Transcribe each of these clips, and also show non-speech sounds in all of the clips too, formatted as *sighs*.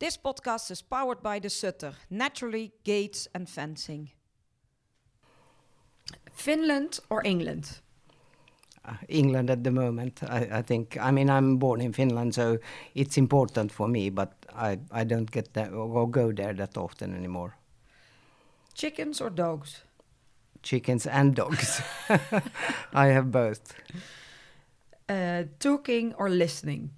This podcast is powered by the Sutter, naturally gates and fencing. Finland or England? Uh, England at the moment. I, I, think. I mean, I'm born in Finland, so it's important for me. But I, I don't get that or go there that often anymore. Chickens or dogs? Chickens and dogs. *laughs* I have both. Uh, talking or listening?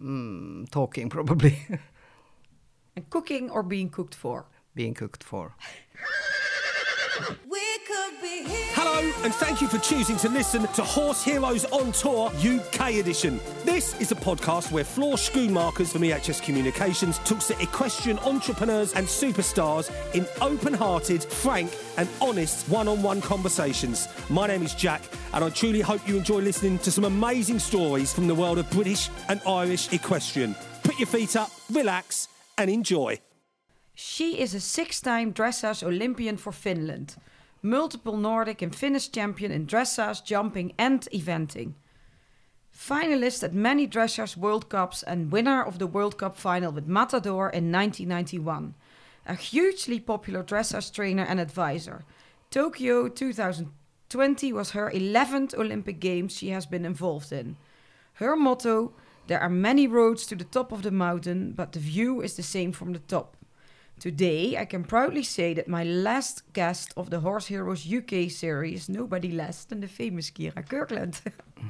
Mm, talking probably. *laughs* and cooking or being cooked for? Being cooked for. *laughs* Hello, and thank you for choosing to listen to Horse Heroes on Tour UK edition. This is a podcast where Floor Schoonmakers from EHS Communications talks to equestrian entrepreneurs and superstars in open hearted, frank, and honest one on one conversations. My name is Jack, and I truly hope you enjoy listening to some amazing stories from the world of British and Irish equestrian. Put your feet up, relax, and enjoy. She is a six time dressage Olympian for Finland multiple Nordic and Finnish champion in dressage, jumping, and eventing. Finalist at many dressage World Cups and winner of the World Cup final with Matador in 1991. A hugely popular dressage trainer and advisor. Tokyo 2020 was her 11th Olympic Games she has been involved in. Her motto There are many roads to the top of the mountain, but the view is the same from the top. Today, I can proudly say that my last guest of the Horse Heroes UK series is nobody less than the famous Kyra Kyrklund.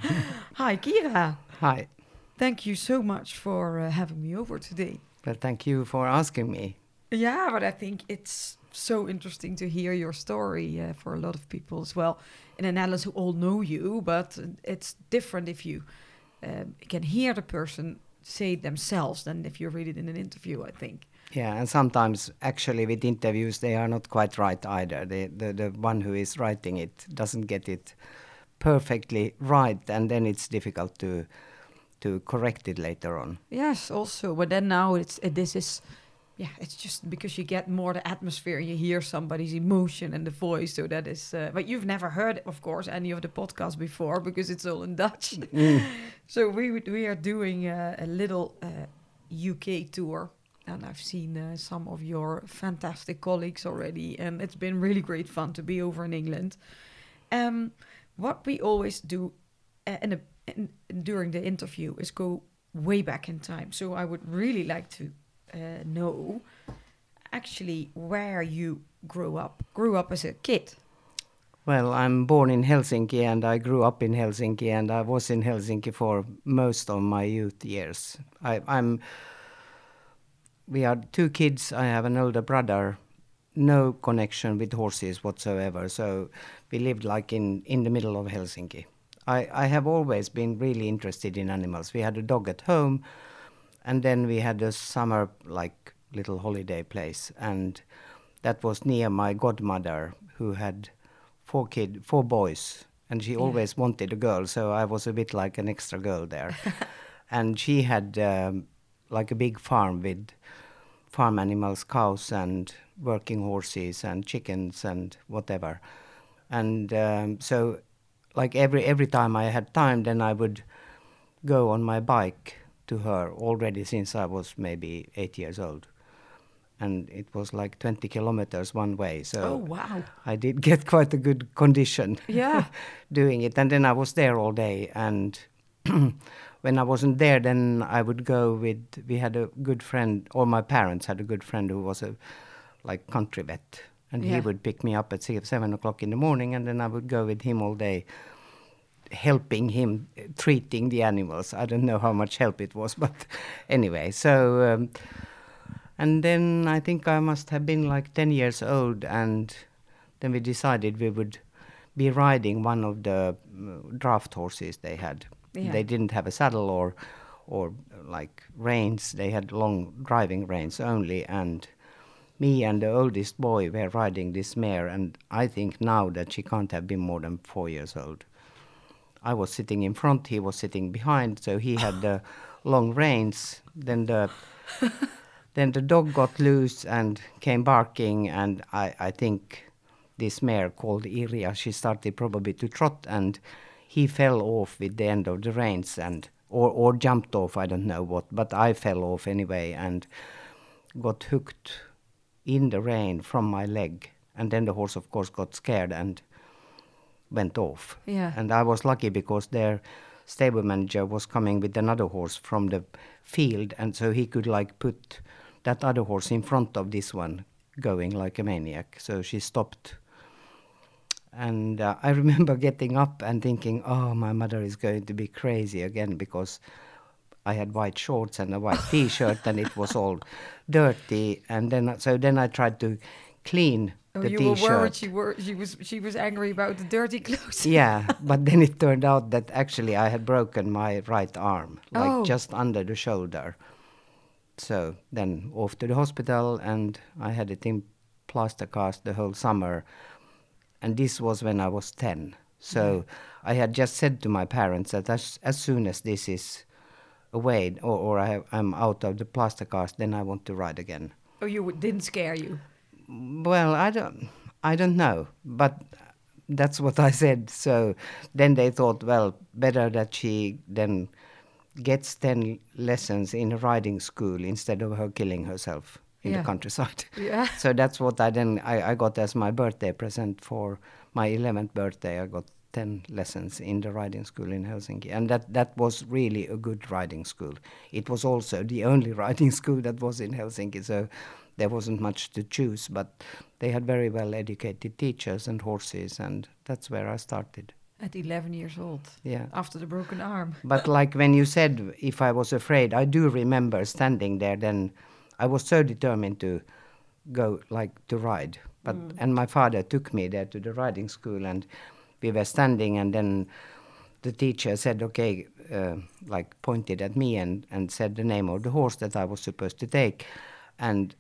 *laughs* Hi, Kyra. Hi. Thank you so much for uh, having me over today. Well, thank you for asking me. Yeah, but I think it's so interesting to hear your story uh, for a lot of people as well in the Netherlands who all know you, but it's different if you uh, can hear the person say it themselves than if you read it in an interview, I think. Yeah, and sometimes actually with interviews they are not quite right either. The, the the one who is writing it doesn't get it perfectly right, and then it's difficult to to correct it later on. Yes, also, but then now it's uh, this is. Yeah, it's just because you get more the atmosphere, you hear somebody's emotion and the voice. So that is, uh, but you've never heard, of course, any of the podcasts before because it's all in Dutch. Mm. *laughs* so we we are doing a, a little UK uh, tour and I've seen uh, some of your fantastic colleagues already, and it's been really great fun to be over in England. Um, what we always do uh, in a, in, during the interview is go way back in time. So I would really like to uh, know actually where you grew up. Grew up as a kid. Well, I'm born in Helsinki and I grew up in Helsinki and I was in Helsinki for most of my youth years. I, I'm we had two kids. I have an older brother. No connection with horses whatsoever. So we lived like in, in the middle of Helsinki. I, I have always been really interested in animals. We had a dog at home, and then we had a summer like little holiday place, and that was near my godmother who had four kid four boys, and she yeah. always wanted a girl. So I was a bit like an extra girl there, *laughs* and she had. Um, like a big farm with farm animals, cows and working horses and chickens and whatever. And um, so, like every every time I had time, then I would go on my bike to her already since I was maybe eight years old. And it was like 20 kilometers one way. So oh, wow. I did *laughs* get quite a good condition yeah. *laughs* doing it. And then I was there all day. And *clears throat* when I wasn't there, then I would go with. We had a good friend, or my parents had a good friend who was a like country vet, and yeah. he would pick me up at six, seven o'clock in the morning, and then I would go with him all day, helping him uh, treating the animals. I don't know how much help it was, *laughs* but anyway, so. Um, and then I think I must have been like 10 years old, and then we decided we would be riding one of the uh, draft horses they had yeah. They didn't have a saddle or or like reins. They had long driving reins only, and me and the oldest boy were riding this mare, and I think now that she can't have been more than four years old. I was sitting in front, he was sitting behind, so he had the *laughs* long reins. Then the *laughs* then the dog got loose and came barking, and I, I think this mare called Iria, she started probably to trot, and he fell off with the end of the reins and or or jumped off. I don't know what, but I fell off anyway and got hooked in the rein from my leg, and then the horse, of course, got scared and went off. Yeah. And I was lucky because their stable manager was coming with another horse from the field, and so he could like put that other horse in front of this one, going like a maniac. So she stopped. And uh, *laughs* I remember getting up and thinking, "Oh, my mother is going to be crazy again because I had white shorts and a white T-shirt, and it was all dirty." And then, so then I tried to clean Oh, the you T-shirt. were worried. She were. She was. She was angry about the dirty clothes. yeah, *laughs* but then it turned out that actually I had broken my right arm, like Oh. just under the shoulder. So then off to the hospital, and I had it in plaster cast the whole summer. And this was when I was 10. So mm-hmm. I had just said to my parents that as, as soon as this is away or, or I, I'm out of the plaster cast, then I want to ride again. Oh, you didn't scare you. Well, I don't, I don't know, but that's what I said. So then they thought, well, better that she then gets ten lessons in a riding school instead of her killing herself in Yeah. the countryside. *laughs* Yeah. *laughs* So that's what I then I, I got as my birthday present for my 11th birthday. I got 10 lessons in the riding school in Helsinki, and that that was really a good riding school. It was also the only *laughs* riding school that was in Helsinki, so there wasn't much to choose. But they had very well educated teachers and horses, and that's where I started. At 11 years old. Yeah. After the broken arm. But like when you said if I was afraid, I do remember standing there. Then I was so determined to go like to ride. But and my father took me there to the riding school, and we were standing, and then the teacher said, "Okay," uh, like pointed at me and and said the name of the horse that I was supposed to take, and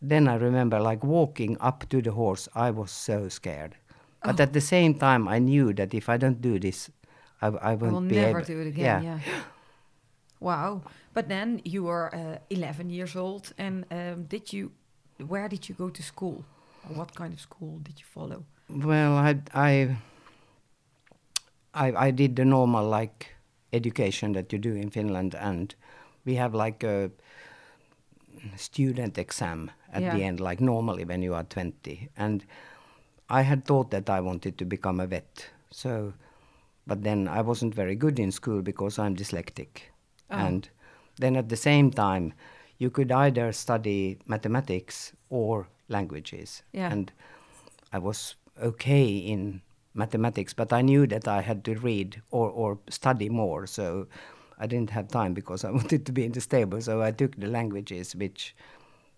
then I remember like walking up to the horse. I was so scared, but at the same time I knew that if I don't do this, I, I I won't will be never able. do it again. Yeah. *gasps* *gasps* *gasps* Wow. But then you were uh, 11 years old, and um, did you? Where did you go to school? Or what kind of school did you follow? Well, I, I, I, I did the normal like education that you do in Finland, and we have like a student exam at the end, like normally when you are 20. And I had thought that I wanted to become a vet. So, but then I wasn't very good in school because I'm dyslexic. Oh. And then at the same time, you could either study mathematics or languages. Yeah. And I was okay in mathematics, but I knew that I had to read or, or study more. So I didn't have time because I *laughs* wanted to be in the stable. So I took the languages, which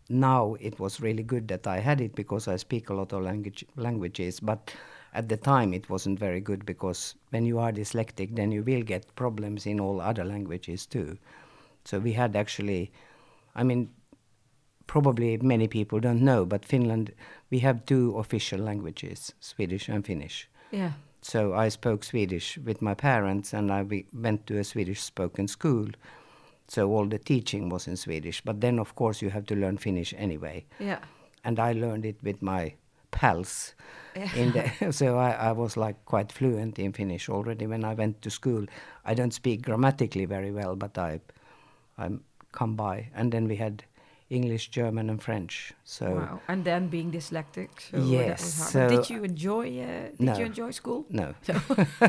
now it was really good that I had it because I speak a lot of language, languages. But at the time it wasn't very good because when you are dyslexic, then you will get problems in all other languages too. So we had actually, I mean, probably many people don't know, but Finland, we have two official languages, Swedish and Finnish. Yeah. So I spoke Swedish with my parents, and I we- went to a Swedish-spoken school. So all the teaching was in Swedish, but then of course you have to learn Finnish anyway. Yeah. And I learned it with my pals. In the, *laughs* *laughs* so I, I was like quite fluent in Finnish already when I went to school. I don't speak grammatically very well, but I, I come by. And then we had English, German, and French. So Wow. And then being dyslexic. So that Yes, was so- did you enjoy? Uh, did No. you enjoy school? no, *laughs*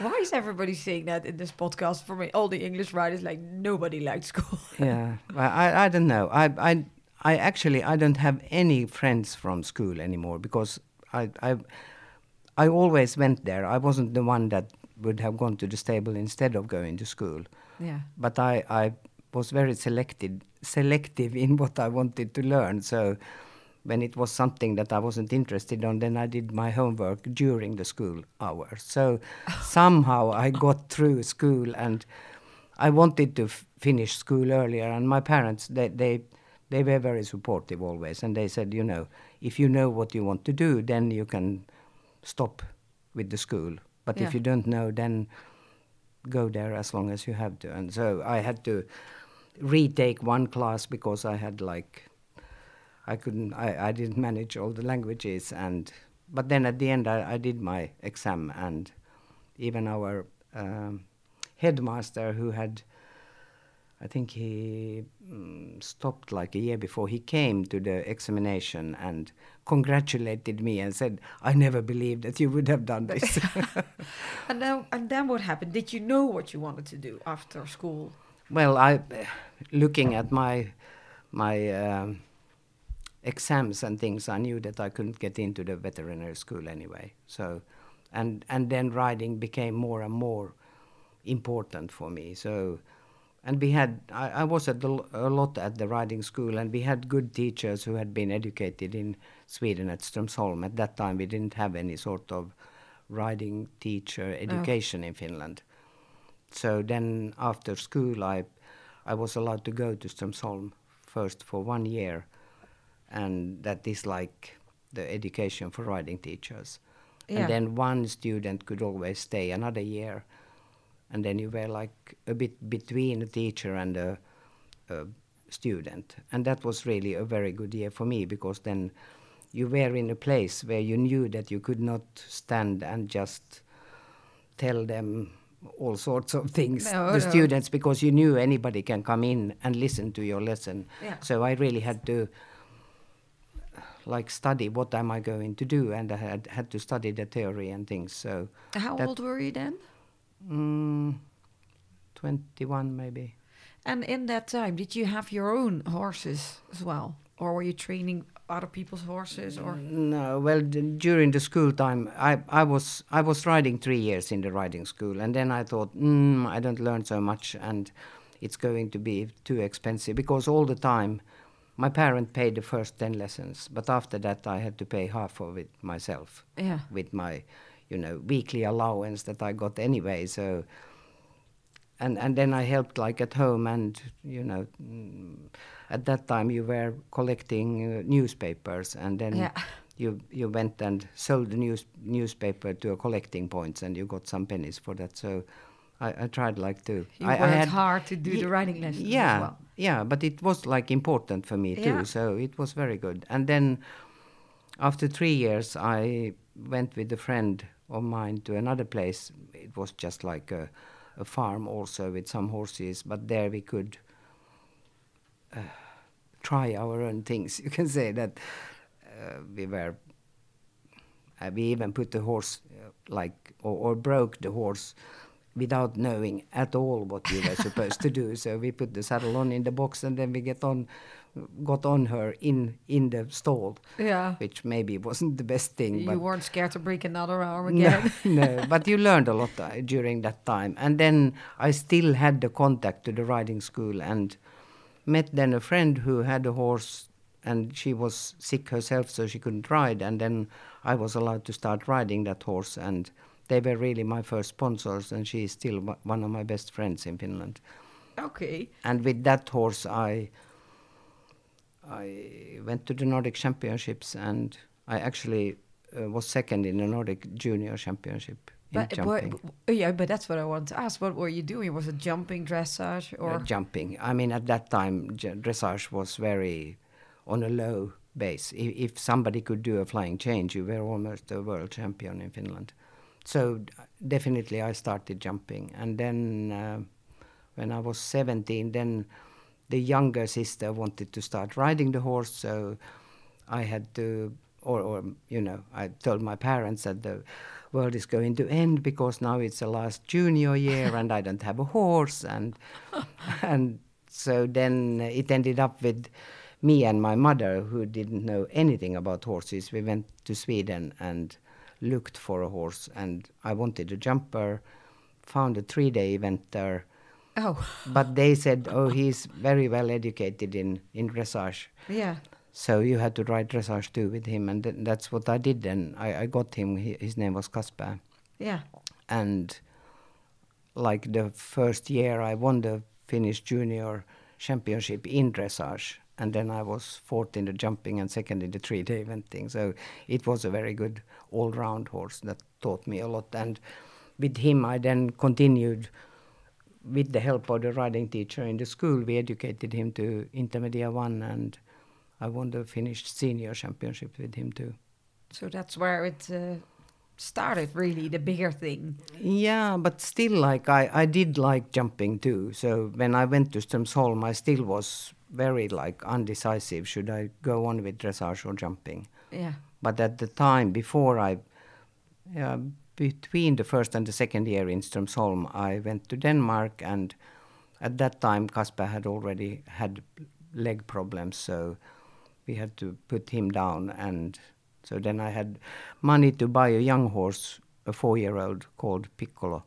Why is everybody saying that in this podcast? For me, all the English writers like nobody liked school. yeah well, I, I don't know I, I i actually i don't have any friends from school anymore because i i i always went there. I wasn't the one that would have gone to the stable instead of going to school. Yeah. but i i was very selected selective in what i wanted to learn. So when it was something that i wasn't interested on then i did my homework during the school hours so *laughs* somehow i got through school and I wanted to f- finish school earlier, and my parents they, they they were very supportive always, and they said, you know, if you know what you want to do, then you can stop with the school. But Yeah. if you don't know, then go there as long as you have to. And so I had to retake one class because I had like I couldn't I, I didn't manage all the languages and but then at the end I, I did my exam and even our um, headmaster who had I think he mm, stopped like a year before he came to the examination and congratulated me and said, "I never believed that you would have done this." *laughs* *laughs* and then, and then what happened? Did you know what you wanted to do after school? well, I, looking at my my um, exams and things, I knew that I couldn't get into the veterinary school anyway. So, and and then riding became more and more important for me. So and we had I, I was at the, a lot at the riding school and we had good teachers who had been educated in Sweden at Strömsholm at that time we didn't have any sort of riding teacher oh. education oh. in Finland so then after school I I was allowed to go to Strömsholm first for one year and that is like the education for riding teachers yeah. and then one student could always stay another year and then you were like a bit between a teacher and a, a student and that was really a very good year for me because then you were in a place where you knew that you could not stand and just tell them all sorts of things no, the no. students because you knew anybody can come in and listen to your lesson yeah. so i really had to like study what am i going to do and i had had to study the theory and things so how old were you then Mm, 21 maybe. And in that time, did you have your own horses as well? Or were you training other people's horses or no well during the school time i i was i was riding 3 years in the riding school and then i thought mm, i don't learn so much and it's going to be too expensive because all the time my parent paid the first 10 lessons but after that i had to pay half of it myself yeah with my you know weekly allowance that I got anyway. So and and then I helped like at home and you know mm, at that time you were collecting uh, newspapers and then yeah. you you went and sold the news newspaper to a collecting points and you got some pennies for that. So I, I tried like to. You I, worked I had, hard to do the writing lessons. Yeah, well. yeah, but it was like important for me too. So it was very good. And then after three years, I went with a friend of mine to another place. It was just like a, a farm also with some horses, but there we could uh, try our own things. *laughs* You can say that uh, we were. Uh, we even put the horse uh, like or, or broke the horse without knowing at all what we were supposed to do. So we put the saddle on in the box and then we get on got on her in in the stall. Yeah. Which maybe wasn't the best thing. You weren't scared to break another arm *laughs* again. No, no *laughs* but you learned a lot uh, during that time. And then I still had the contact to the riding school and met then a friend who had a horse and she was sick herself so she couldn't ride and then I was allowed to start riding that horse and they were really my first sponsors and she is still one of my best friends in Finland. Okay. And with that horse I I went to the Nordic Championships and I actually uh, was second in the Nordic Junior Championship in but, jumping. But, yeah, but that's what I want to ask. What were you doing? Was it jumping, dressage, or uh, jumping? I mean, at that time, dressage was very on a low base. If, if, somebody could do a flying change, you were almost a world champion in Finland. So definitely, I started jumping, and then uh, when I was 17, then the younger sister wanted to start riding the horse, so I had to, or, or you know, I told my parents that the world is going to end because now it's the last junior year and I don't have a horse, and *laughs* and so then it ended up with me and my mother, who didn't know anything about horses. We went to Sweden and looked for a horse, and I wanted a jumper. Found a three-day event there Oh. But they said, oh, he's very well educated in, in dressage. Yeah. So you had to ride dressage too with him, and th- that's what I did. Then I, I got him. He, his name was Kasper. Yeah. And like the first year, I won the Finnish junior championship in dressage, and then I was fourth in the jumping and second in the three-day eventing. So it was a very good all-round horse that taught me a lot. And with him, I then continued with the help of the riding teacher in the school, we educated him to Intermedia 1 and I won the Finnish senior championship with him too. So that's where it uh, started really the bigger thing. Yeah, but still, like I, I did like jumping too. So when I went to Strömsholm, I still was very like undecisive. Should I go on with dressage or jumping? Yeah. But at the time before I, uh, between the first and the second year in Strömsholm, I went to Denmark, and at that time Kasper had already had leg problems, so we had to put him down, and so then I had money to buy a young horse, a four-year-old called Piccolo,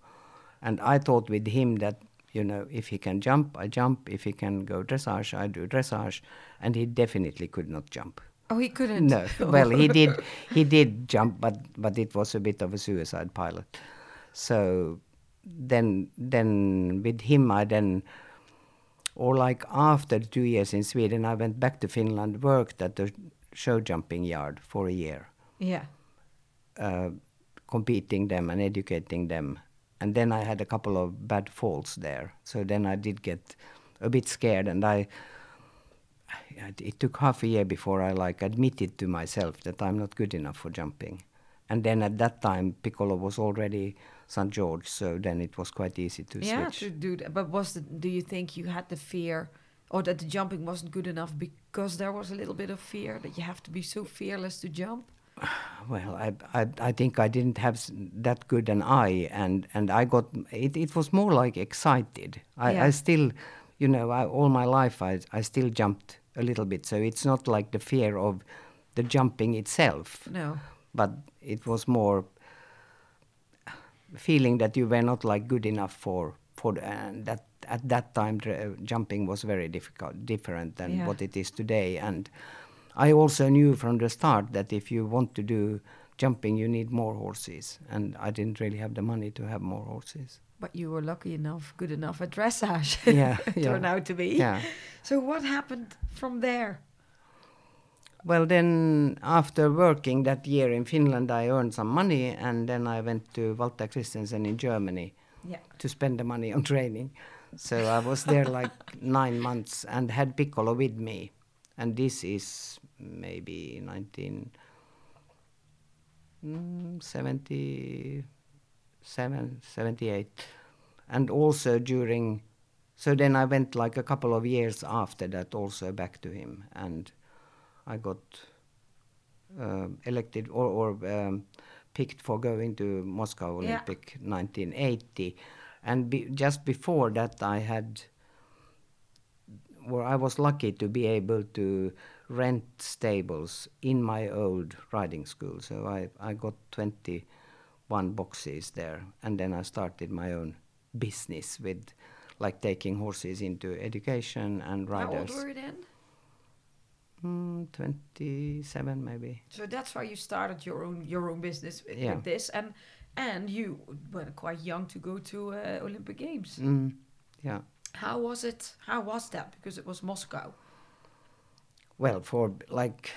and I thought with him that you know if he can jump, I jump. If he can go dressage, I do dressage, and he definitely could not jump. Oh, he couldn't. No, *laughs* well, he did. He did jump, but but it was a bit of a suicide pilot. So then, then with him, I then, or like after two years in Sweden, I went back to Finland, worked at the show jumping yard for a year, Yeah. uh, competing them and educating them. And then I had a couple of bad falls there. So then I did get a bit scared, and I. It took half a year before I like admitted to myself that I'm not good enough for jumping. And then at that time, Piccolo was already St. George, so then it was quite easy to yeah, switch. to do that. But was the, do you think you had the fear or that the jumping wasn't good enough because there was a little bit of fear that you have to be so fearless to jump? *sighs* Well, I, I, I think I didn't have that good an eye, and, and I got it. It was more like excited. I, Yeah. I still, you know, I, all my life I, I still jumped a little bit. So it's not like the fear of the jumping itself, No. but it was more feeling that you were not like good enough for for the, and that at that time dr- jumping was very difficult, different than Yeah. what it is today, and. I also knew from the start that if you want to do jumping, you need more horses, and I didn't really have the money to have more horses what you were lucky enough, good enough at dressage *laughs* yeah, yeah. turned out to be. Yeah. So what happened from there? Well, then after working that year in Finland, I earned some money, and then I went to Walter Christensen in Germany yeah. to spend the money on training. So I was there like *laughs* nine months and had piccolo with me, and this is maybe 1970. 7, 78. And also during, so then I went like a couple of years after that also back to him. And I got uh, elected or, or um, picked for going to Moscow Olympic yeah. 1980. And be, just before that, I had, well, I was lucky to be able to rent stables in my old riding school. So I, I got 20 21 boxes there. And then I started my own business with like taking horses into education and riders. How old were you then? Mm, 27 maybe. So that's why you started your own your own business with, Yeah. with this, and and you were quite young to go to uh, Olympic Games. Mm, yeah. How was it? How was that? Because it was Moscow. Well, for like,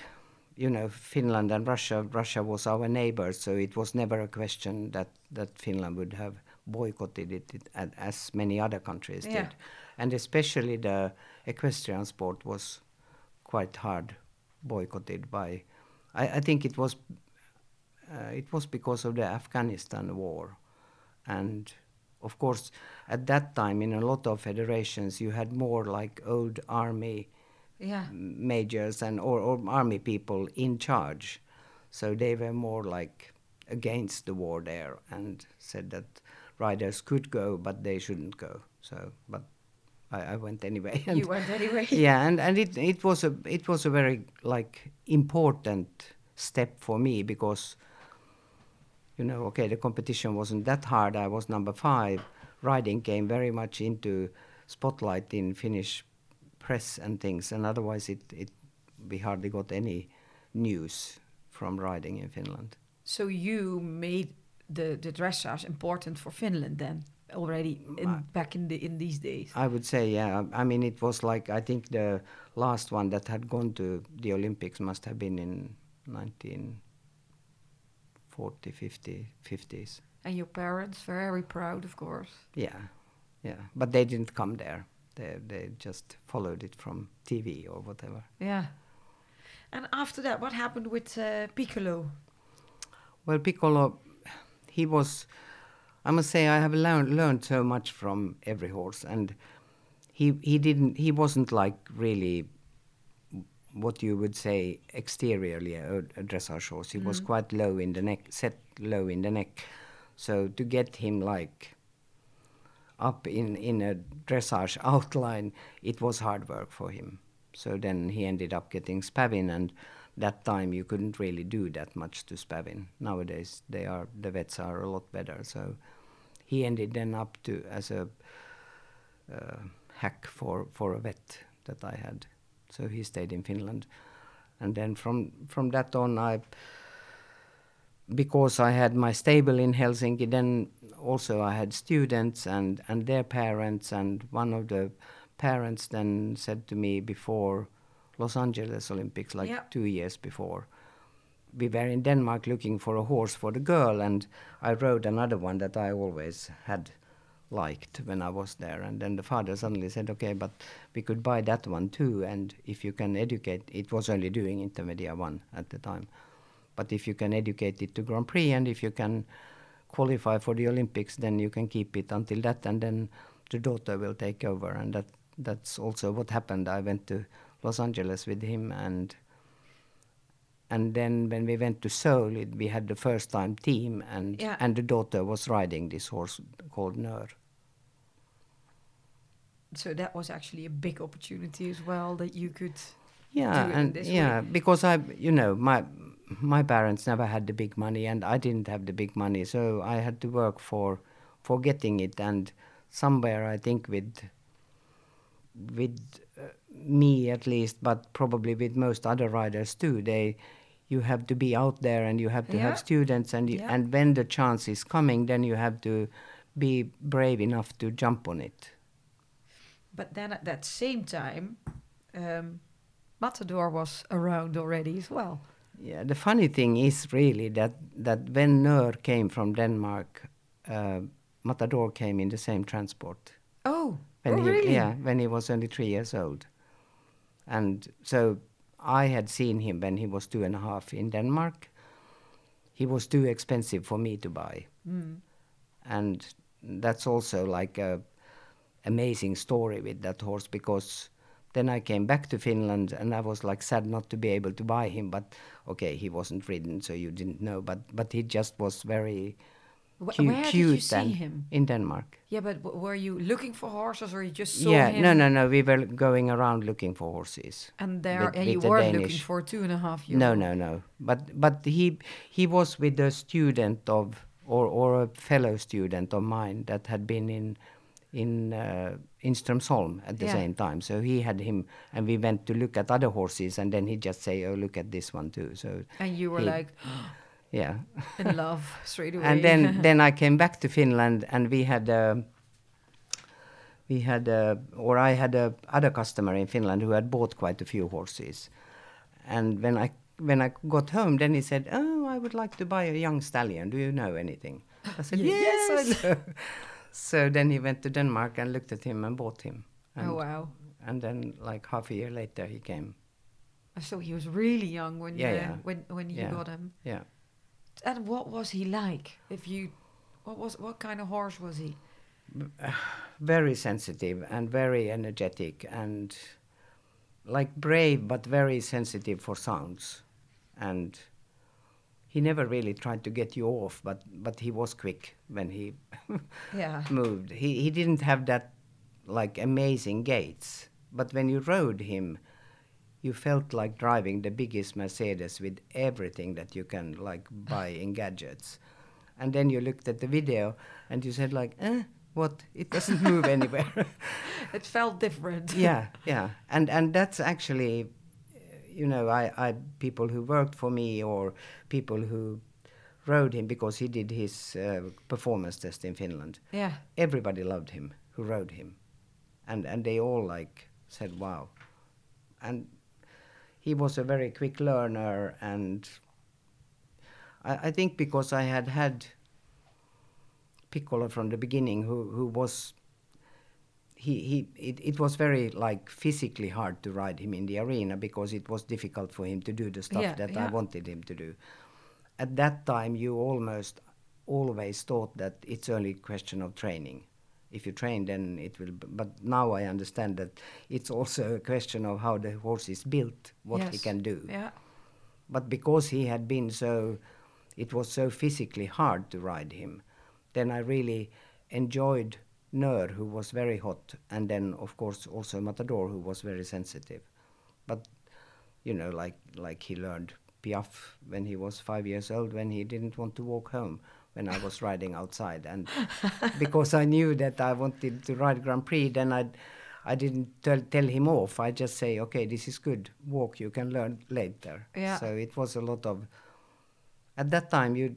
you know, Finland and Russia, Russia was our neighbor, so it was never a question that, that Finland would have boycotted it, it as many other countries Yeah. did. And especially the equestrian sport was quite hard boycotted by, I, I think it was, uh, it was because of the Afghanistan war. And of course, at that time, in a lot of federations, you had more like old army Yeah. majors and or, or army people in charge. So they were more like against the war there and said that riders could go but they shouldn't go. So but I, I went anyway. *laughs* And You went anyway. *laughs* yeah, and, and it, it was a it was a very like important step for me because you know, okay, the competition wasn't that hard. I was number five. Riding came very much into spotlight in Finnish press and things, and otherwise it, it we hardly got any news from riding in Finland. So you made the the dressage important for Finland then already in, back in the in these days. I would say, yeah. I mean, it was like I think the last one that had gone to the Olympics must have been in 1940, 50, 50s. And your parents were very proud, of course. Yeah, yeah. But they didn't come there. They they just followed it from TV or whatever. Yeah. And after that, what happened with uh, Piccolo? Well, Piccolo, he was. I must say, I have learned learned so much from every horse, and he he didn't he wasn't like really what you would say exteriorly a, a dressage horse. He was quite low in the neck, set low in the neck. So to get him like up in in a dressage outline, it was hard work for him. So then he ended up getting spavin, and that time you couldn't really do that much to spavin. Nowadays they are the vets are a lot better. So he ended then up to as a uh, hack for for a vet that I had. So he stayed in Finland, and then from from that on I because I had my stable in Helsinki, then also I had students and, and their parents, and one of the parents then said to me before Los Angeles Olympics, like Yeah. two years before, we were in Denmark looking for a horse for the girl, and I rode another one that I always had liked when I was there. And then the father suddenly said, "Okay, but we could buy that one too, and if you can educate, it was only doing Intermedia one at the time." But if you can educate it to Grand Prix and if you can qualify for the Olympics, then you can keep it until that, and then the daughter will take over. And that that's also what happened. I went to Los Angeles with him, and and then when we went to Seoul, it, we had the first time team, and Yeah. and the daughter was riding this horse called Nur. So that was actually a big opportunity as well that you could. yeah do it in and yeah because i you know my my parents never had the big money and i didn't have the big money so i had to work for for getting it and somewhere i think with with uh, me at least but probably with most other riders too they you have to be out there and you have to Yeah. have students and you, Yeah. and when the chance is coming then you have to be brave enough to jump on it But then at that same time, um, Matador was around already as well. Yeah, the funny thing is really that that when Nör came from Denmark, uh, Matador came in the same transport. Oh, When oh he, really? Yeah, when he was only three years old, and so I had seen him when he was two and a half in Denmark. He was too expensive for me to buy, and that's also like a amazing story with that horse because then I came back to Finland and I was like sad not to be able to buy him. But okay, he wasn't ridden, so you didn't know. But but he just was very Wh- cu- where did cute you see him? in Denmark. Yeah, but w- were you looking for horses or you just saw yeah, him? no, no, no. We were going around looking for horses. And there, with- and with you the weren't looking for two and a half years. No, no, no. But but he he was with a student of or or a fellow student of mine that had been in in uh, in Strömsholm at the Yeah. same time. So he had him, and we went to look at other horses, and then he just say, "Oh, look at this one too." So And you were he- like *gasps* yeah. in love straight *laughs* away. and then *laughs* then I came back to Finland, and we had a we had a, or I had a other customer in Finland who had bought quite a few horses, and when I when I got home, then he said, "Oh, I would like to buy a young stallion. Do you know anything?" I said, Ye- *laughs* yes, I "Yes." So then he went to Denmark and looked at him and bought him. And, oh wow! And then, like half a year later, he came. So he was really young when Yeah, uh, yeah. when when you Yeah. got him. Yeah. And what was he like? If you, what was what kind of horse was he? *sighs* very sensitive and very energetic and like brave but very sensitive for sounds and he never really tried to get you off but but he was quick when he Yeah. *laughs* moved. He he didn't have that like amazing gaits but when you rode him you felt like driving the biggest mercedes with everything that you can like buy in gadgets. And then you looked at the video and you said like eh, what? It doesn't move *laughs* anywhere. *laughs* It felt different. yeah yeah. And and that's actually you know i i people who worked for me or people who rode him because he did his uh, performance test in finland Yeah. everybody loved him who rode him and and they all like said wow and he was a very quick learner and i, I think because i had had piccolo from the beginning who who was he, he it, it was very like physically hard to ride him in the arena because it was difficult for him to do the stuff Yeah, that yeah. I wanted him to do. At that time you almost always thought that it's only a question of training. If you train, then it will. b- But now I understand that it's also a question of how the horse is built, what he can do. Yeah. But because he had been so, it was so physically hard to ride him, then I really enjoyed Nör, who was very hot, and then of course also Matador, who was very sensitive. But you know, like like he learned Piaffe when he was five years old, when he didn't want to walk home when I was riding outside, and *laughs* because I knew that I wanted to ride Grand Prix, then I. I didn't tell, tell him off. I just say, okay, this is good. Walk, you can learn later. Yeah. So it was a lot of. At that time, you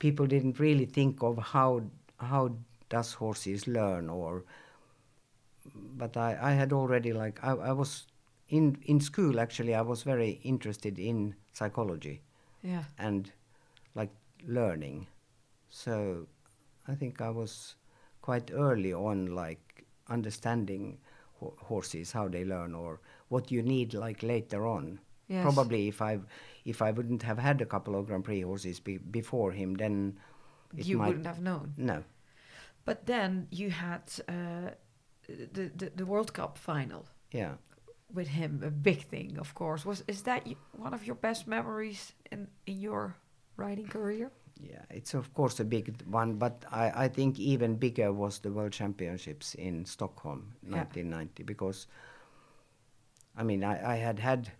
people didn't really think of how how does horses learn or. But I, I had already like I, I was in in school actually I was very interested in psychology Yeah. and like learning. So I think I was quite early on like understanding ho- horses how they learn or what you need like later on. Yes. Probably if I if I wouldn't have had a couple of Grand Prix horses be, before him, then it you might wouldn't have known. no. But then you had uh, the, the the World Cup final Yeah. With him, a big thing, of course. Was is that one of your best memories in in your riding career? Yeah, it's of course a big one, but I, I think even bigger was the World Championships in Stockholm, Yeah. 1990, because I mean I, I had had,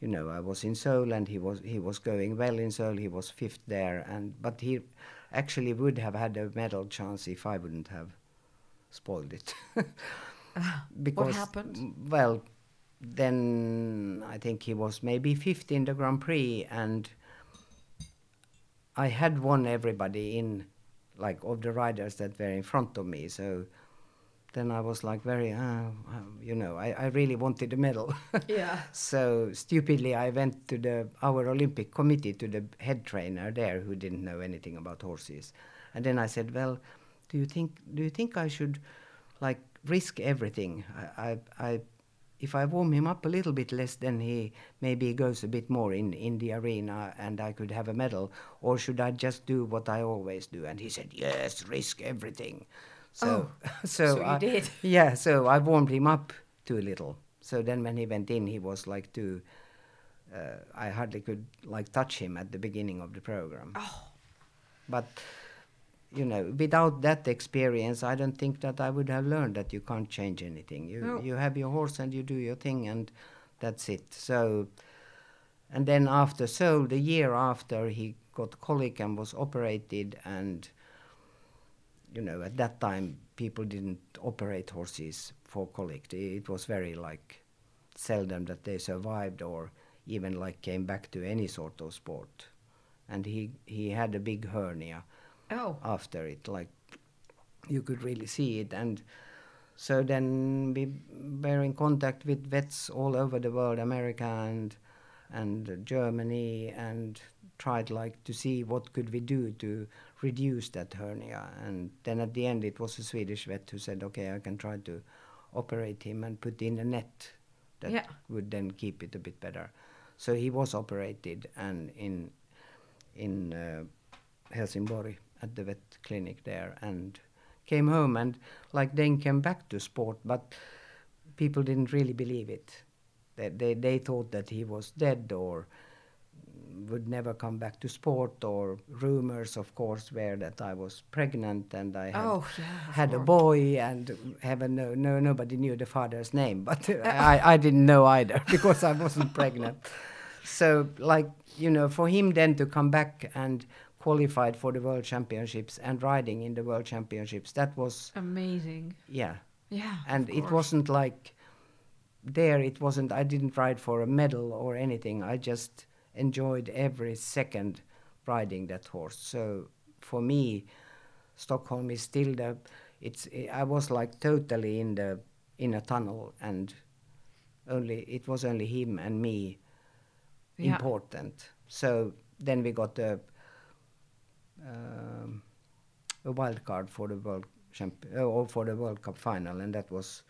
you know, I was in Seoul and he was he was going well in Seoul. He was fifth there, and but he actually would have had a medal chance if I wouldn't have spoiled it. *laughs* *sighs* because happened? Well, then I think he was maybe fifth in the Grand Prix and. I had won everybody in, like of the riders that were in front of me. So then I was like very, uh, uh, you know, I, I really wanted a medal. *laughs* Yeah. so stupidly, I went to the our Olympic committee to the head trainer there, who didn't know anything about horses, and then I said, well, do you think do you think I should, like, risk everything? I I. I if I warm him up a little bit less, then he maybe goes a bit more in, in the arena and I could have a medal. Or should I just do what I always do? And he said, yes, risk everything. So, *laughs* so, so you I, did. *laughs* Yeah, so I warmed him up too little. So then when he went in, he was like too. Uh, I hardly could like touch him at the beginning of the program. Oh. But you know, without that experience, I don't think that I would have learned that you can't change anything. You No. you have your horse and you do your thing, and that's it. So, and then after so the year after he got colic and was operated, and you know, at that time people didn't operate horses for colic. It was very like seldom that they survived or even like came back to any sort of sport. And he he had a big hernia Oh. after it like you could really see it and so then we were in contact with vets all over the world america and and germany and tried like to see what could we do to reduce that hernia and then at the end it was a swedish vet who said okay i can try to operate him and put in a net that Yeah. would then keep it a bit better so he was operated and in in uh, Helsingborg at the vet clinic there and came home and like then came back to sport but people didn't really believe it. They, they, they thought that he was dead or would never come back to sport or rumors of course were that I was pregnant and I had, Oh, yeah, had a boy and heaven no, no nobody knew the father's name but *laughs* I, I didn't know either *laughs* because I wasn't pregnant. So like you know for him then to come back and qualified for the world championships and riding in the world championships that was Amazing. yeah Yeah. and it wasn't like there it wasn't i didn't ride for a medal or anything i just enjoyed every second riding that horse so for me stockholm is still the it's i was like totally in the in a tunnel and only it was only him and me Yeah. important so then we got a um, a wild card for the world champ uh, or for the World Cup final, and that was,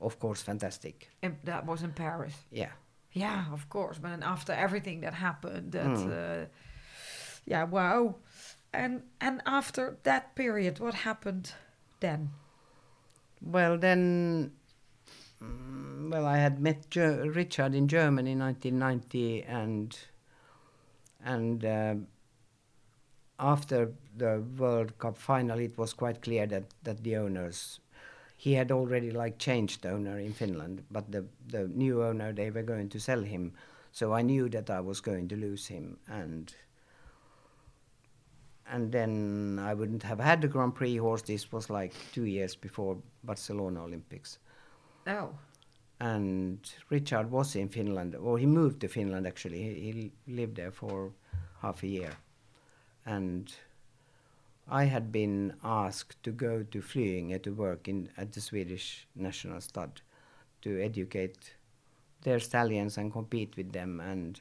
of course, fantastic. And that was in Paris. Yeah, Yeah, of course. But then after everything that happened, that Mm. uh, yeah, wow. And and after that period, what happened then? Well, then, mm, well, I had met Ger- Richard in Germany in 1990, and and uh, after the World Cup final, it was quite clear that that the owners, he had already like changed owner in Finland, but the the new owner they were going to sell him, so I knew that I was going to lose him, and and then I wouldn't have had the Grand Prix horse. This was like two years before Barcelona Olympics. Oh, And Richard was in Finland, or he moved to Finland actually. He, he lived there for half a year. And I had been asked to go to Flyinge to work in, at the Swedish National Stud to educate their stallions and compete with them. And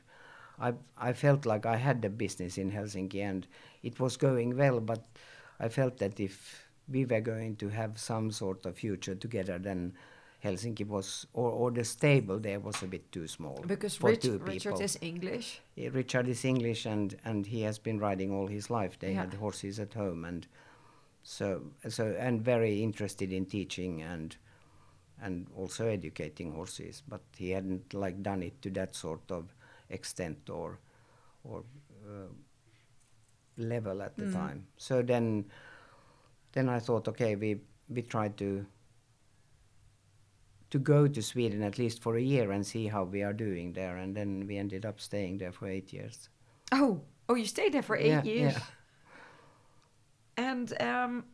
I, I felt like I had the business in Helsinki and it was going well, but I felt that if we were going to have some sort of future together, then Helsinki was, or, or the stable there was a bit too small because for Rich, two Richard is English. Yeah, Richard is English and, and he has been riding all his life. They Yeah. had horses at home and so so and very interested in teaching and and also educating horses. But he hadn't like done it to that sort of extent or or uh, level at the Mm. time. So then then I thought, okay, we we tried to to go to Sweden at least for a year and see how we are doing there. And then we ended up staying there for eight years. Oh, oh, you stayed there for eight Yeah, years. yeah. And um,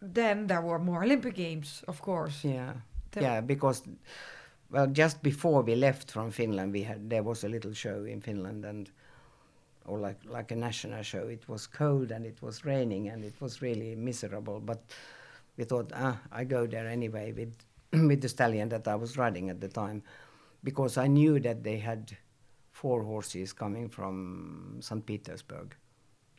then there were more Olympic Games, of course. Yeah, The- yeah, because well, just before we left from Finland, we had there was a little show in Finland and. Or like like a national show. It was cold and it was raining and it was really miserable. But we thought, ah, I go there anyway with *clears throat* with the stallion that I was riding at the time, because I knew that they had four horses coming from St. Petersburg,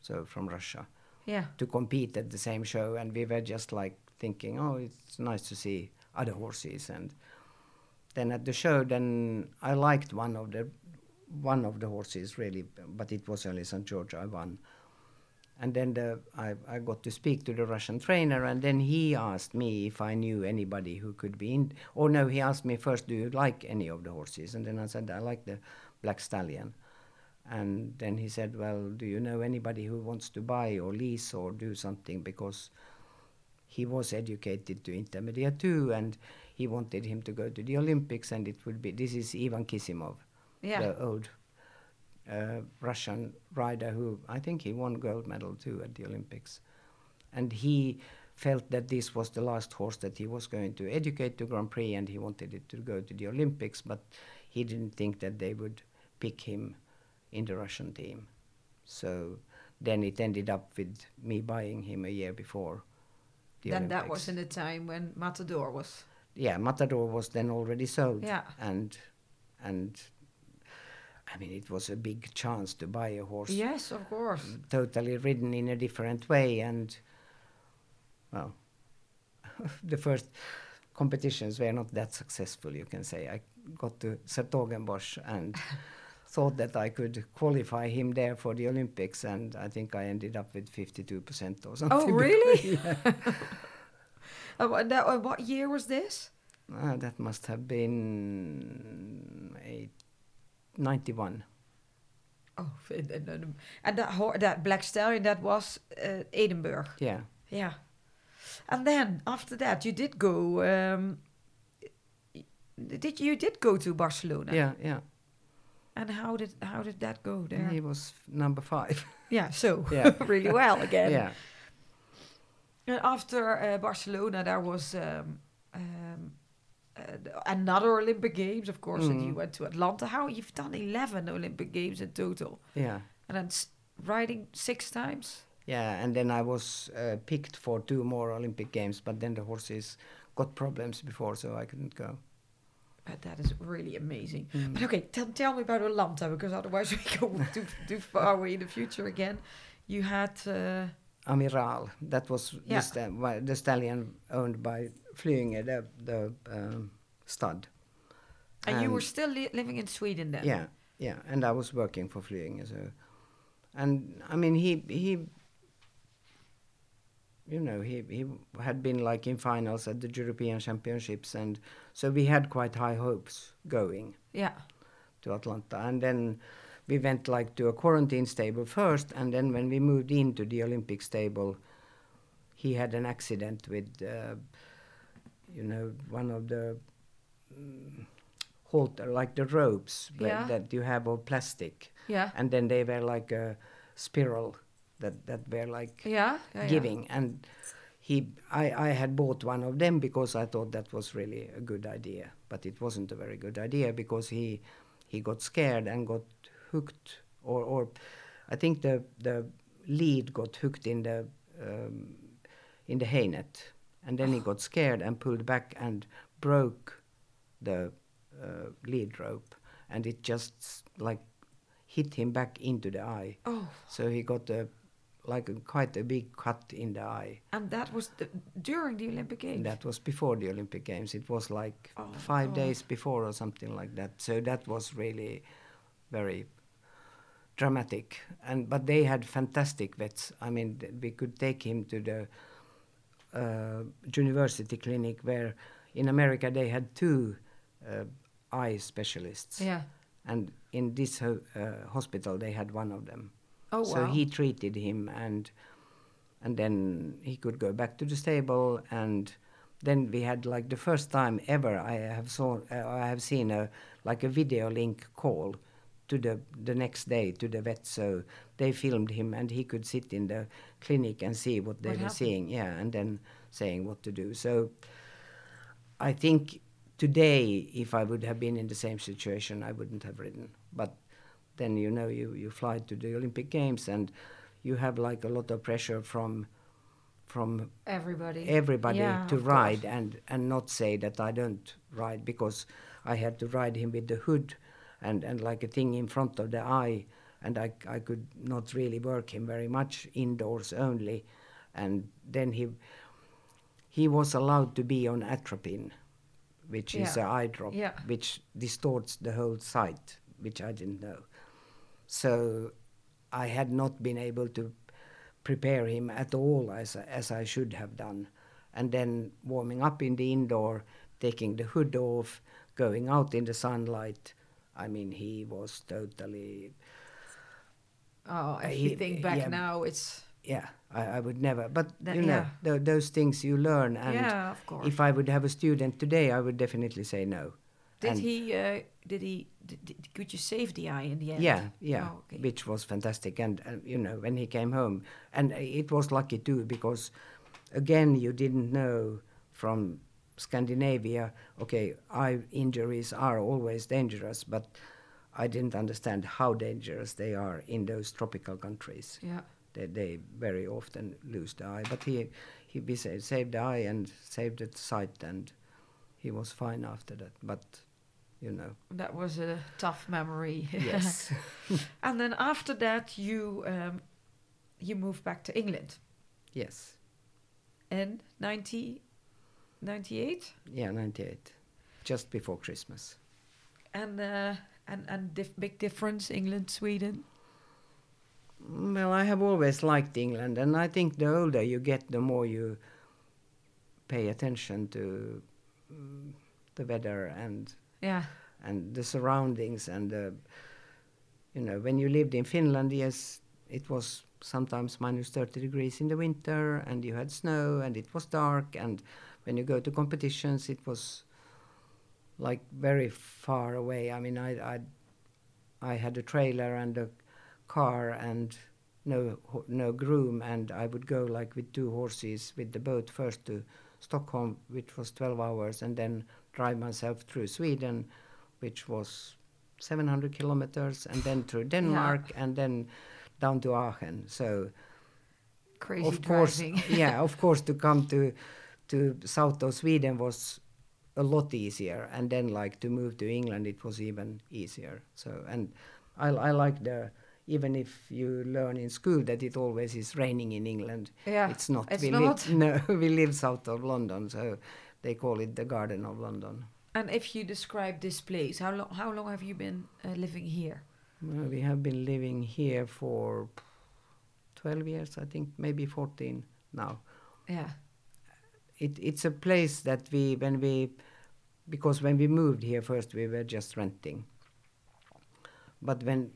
so from Russia. Yeah. to compete at the same show and we were just like thinking oh it's nice to see other horses and then at the show then i liked one of the one of the horses really but it was only st george i won and then the, I, I got to speak to the russian trainer and then he asked me if i knew anybody who could be in or no he asked me first do you like any of the horses and then i said i like the black stallion and then he said, Well, do you know anybody who wants to buy or lease or do something? Because he was educated to intermediate too, and he wanted him to go to the Olympics, and it would be this is Ivan Kizimov, Yeah. the old uh, Russian rider who I think he won gold medal too at the Olympics. And he felt that this was the last horse that he was going to educate to Grand Prix, and he wanted it to go to the Olympics, but he didn't think that they would pick him in the Russian team. So then it ended up with me buying him a year before the then Olympics. that was in the time when Matador was. yeah, Matador was then already sold. Yeah. And and I mean it was a big chance to buy a horse Yes, of course. totally ridden in a different way and well *laughs* the first competitions were not that successful you can say i got to 's-Hertogenbosch and *laughs* thought that i could qualify him there for the olympics and i think i ended up with 52% or something Oh, *laughs* really? Uh, what, uh, what year was this? Ah, that must have been eight, 91 Oh, and, and, that that black stallion that was uh, Edinburg. yeah Yeah, and then after that you did go. Um, did you did go to Barcelona? yeah yeah And how did how did that go there? he was number five Yeah, so *laughs* Yeah. *laughs* really well again. yeah And after uh, Barcelona, there was um, um, another Olympic Games, of course, and you went to Atlanta. How you've done eleven Olympic Games in total, yeah and then s- riding six times. Yeah, and then I was uh, picked for two more Olympic Games, but then the horses got problems before, so I couldn't go. But that is really amazing. Mm. But okay, tell, tell me about Atlanta because otherwise *laughs* we go too, too far away in the future again. You had uh, Amiral, that was Yeah. the, wa- the stallion owned by Flyinge, the, the um, stud. and you were still li- living in Sweden then. Yeah, yeah, and I was working for Flyinge, so and I mean he he you know he he had been like in finals at the European Championships and so we had quite high hopes going Yeah. to Atlanta and then we went like to a quarantine stable first and then when we moved into the Olympic stable he had an accident with uh, you know one of the mm, halter like the ropes that- Yeah. that you have of plastic Yeah. and then they were like a spiral that that were like Yeah. yeah, yeah. giving and he I, I had bought one of them because I thought that was really a good idea but it wasn't a very good idea because he he got scared and got hooked or or I think the the lead got hooked in the um, in the hay net and then he got scared and pulled back and broke the uh, lead rope and it just like hit him back into the eye Oh, so he got a like a, quite a big cut in the eye. and that was the, during the Olympic Games. And that was before the Olympic Games. It was like Oh, five God. days before or something like that. So that was really very dramatic. And but they had fantastic vets. I mean, we could take him to the university clinic where in America they had two uh, eye specialists. Yeah. And in this ho- uh, hospital they had one of them. Oh so wow. he treated him and and then he could go back to the stable and then we had like the first time ever I have saw uh, I have seen a like a video link call to the the next day to the vet so they filmed him and he could sit in the clinic and see what they What were happened? seeing yeah and then saying what to do so I think today if I would have been in the same situation I wouldn't have ridden but then you know you, you fly to the Olympic Games and you have like a lot of pressure from from Everybody. everybody Yeah, to of course. ride and and not say that I don't ride because I had to ride him with the hood and and like a thing in front of the eye and I I could not really work him very much indoors only and then he he was allowed to be on atropine which is Yeah. a eye drop Yeah. which distorts the whole sight which I didn't know so I had not been able to prepare him at all as as I should have done. And then warming up in the indoor, taking the hood off, going out in the sunlight. I mean, he was totally Oh, if you think back yeah. now, it's yeah. I, I would never. But That- you know, yeah. tho- those things you learn. And yeah, of course. if I would have a student today, I would definitely say no. did and- he? Uh, did he? Did, could you save the eye in the end? Yeah, yeah, Oh, okay. which was fantastic. And, and you know, when he came home, and it was lucky too because, again, you didn't know from Scandinavia. Okay, eye injuries are always dangerous, but I didn't understand how dangerous they are in those tropical countries. Yeah. They, they very often lose the eye, but he he saved the eye and saved the sight, and he was fine after that. But you know, That was a tough memory. yes. *laughs* and then after that, you um, you moved back to England Yes. in 90, 98? Yeah, 98. Just before Christmas. and uh, and and dif- big difference England Sweden. Well, I have always liked England, and I think the older you get, the more you pay attention to mm, the weather and Yeah. and the surroundings and uh, you know when you lived in Finland, yes, it was sometimes minus 30 degrees in the winter, and you had snow, and it was dark, and when you go to competitions, it was like very far away. I mean, I I, I had a trailer and a car and no no groom, and I would go like with two horses with the boat first to Stockholm, which was 12 hours, and then drive myself through Sweden, which was 700 kilometers, and then through Denmark, and then down to Aachen. So Crazy of course, driving. *laughs* yeah, of course, to come to to south of Sweden was a lot easier, and then like to move to England, it was even easier. So, and I, I like the even if you learn in school that it always is raining in England, Yeah, it's not. it's we not. Live, no, *laughs* we live south of London, so they call it the Garden of London. And if you describe this place, how long how long have you been uh, living here? Well, we have been living here for 12 years, I think, maybe 14 now. Yeah. It, it's a place that we, when we, because when we moved here first, we were just renting. But when,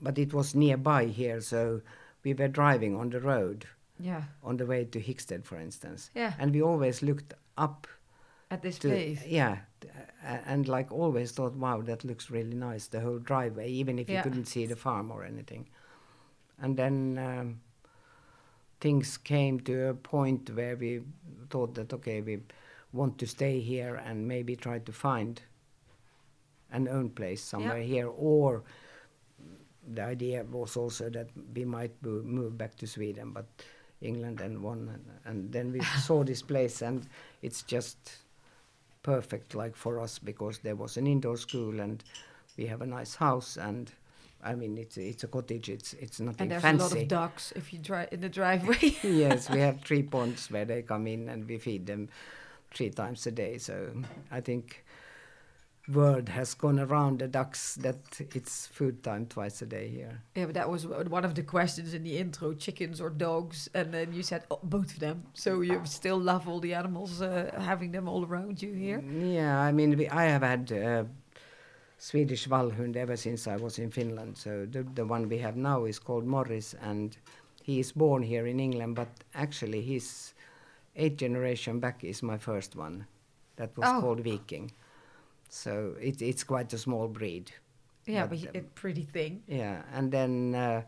but it was nearby here, so we were driving on the road Yeah. on the way to Hickstead, for instance. Yeah. And we always looked up At this to, place. yeah, and like always thought, wow, that looks really nice, the whole driveway, even if Yeah. you couldn't see the farm or anything. And then um, things came to a point where we thought that, okay, we want to stay here and maybe try to find an own place somewhere here, or the idea was also that we might move back to Sweden, but England and won, and, and then we *laughs* saw this place, and it's just perfect, like for us, because there was an indoor school, and we have a nice house, and I mean it's it's a cottage, it's it's nothing fancy. And there's fancy. a lot of ducks if you drive in the driveway. *laughs* yes, we have *laughs* three ponds where they come in, and we feed them three times a day. So I think word has gone around the ducks that it's food time twice a day here. yeah, but that was one of the questions in the intro: chickens or dogs? And then you said oh, both of them. So you still love all the animals, uh, having them all around you here. Yeah, I mean, we, I have had uh, Swedish Vallhund ever since I was in Finland. So the, the one we have now is called Morris, and he is born here in England, but actually his eighth generation back is my first one. That was Oh. called Viking. So it, it's quite a small breed. Yeah, But, but, um, a pretty thing. Yeah, and then uh,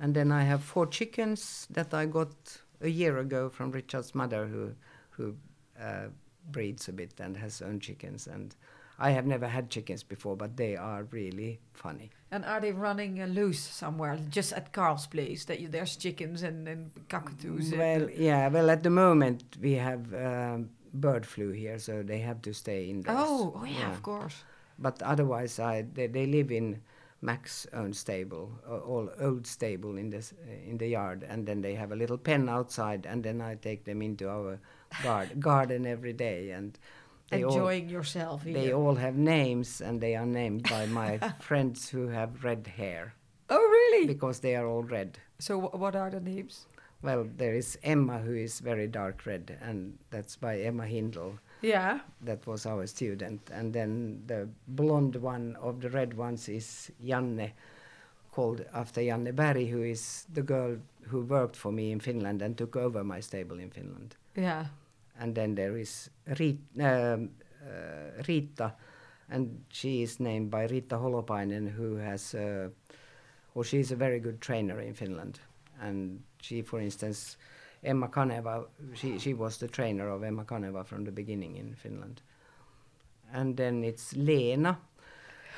and then I have four chickens that I got a year ago from Richard's mother, who who uh, breeds a bit and has own chickens. And I have never had chickens before, but they are really funny. And are they running uh, loose somewhere, just at Carl's place? That you, there's chickens and, and cockatoos. Well, uh, yeah, well at the moment we have um, bird flu here, so they have to stay indoors. oh, oh yeah, of course. But otherwise, I they, they live in Mac's own stable, uh, all old stable in this uh, in the yard, and then they have a little pen outside, and then I take them into our garden every day, and they all Enjoying yourself here. they all have names, and they are named by my *laughs* friends who have red hair oh, really? because they are all red. so wh- what are the names? Well, there is Emma who is very dark red, and that's by Emma Hindle. Yeah. that was our student. And then the blonde one of the red ones is Janne, called after Janne Berg, who is the girl who worked for me in Finland and took over my stable in Finland. Yeah. And then there is Rit, um, uh, Rita, and she is named by Rita Holopainen, who has, uh, well, she is a very good trainer in Finland. And she, for instance, Emma Kanerva, she, she was the trainer of Emma Kanerva from the beginning in Finland. And then it's Lena,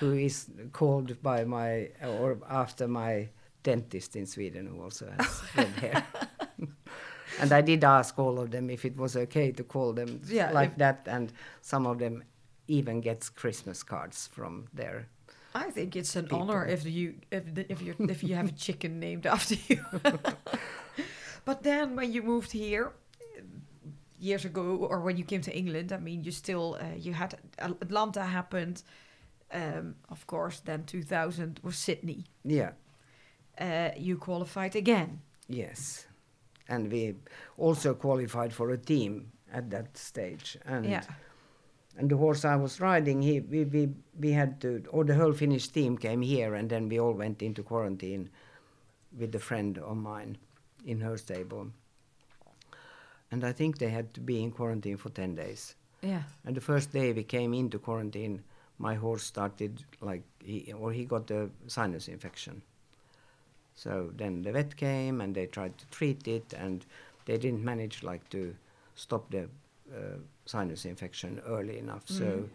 who is called by my, or after my dentist in Sweden, who also has red hair. *laughs* and I did ask all of them if it was okay to call them Yeah, like if- that, and some of them even gets Christmas cards from their. I think it's an People. honor if you if the, if you if you have a chicken named *laughs* after you. *laughs* but then when you moved here years ago, or when you came to England, I mean, you still uh, you had Atlanta happened, um, of course. Then 2000 was Sydney. Yeah, Uh, you qualified again. yes, and we also qualified for a team at that stage, and yeah. and the horse I was riding, he we, we we had to, or the whole Finnish team came here, and then we all went into quarantine with a friend of mine in her stable. And I think they had to be in quarantine for ten days. Yeah. And the first day we came into quarantine, my horse started like he or he got a sinus infection. So then the vet came and they tried to treat it and they didn't manage like to stop the uh, sinus infection early enough. So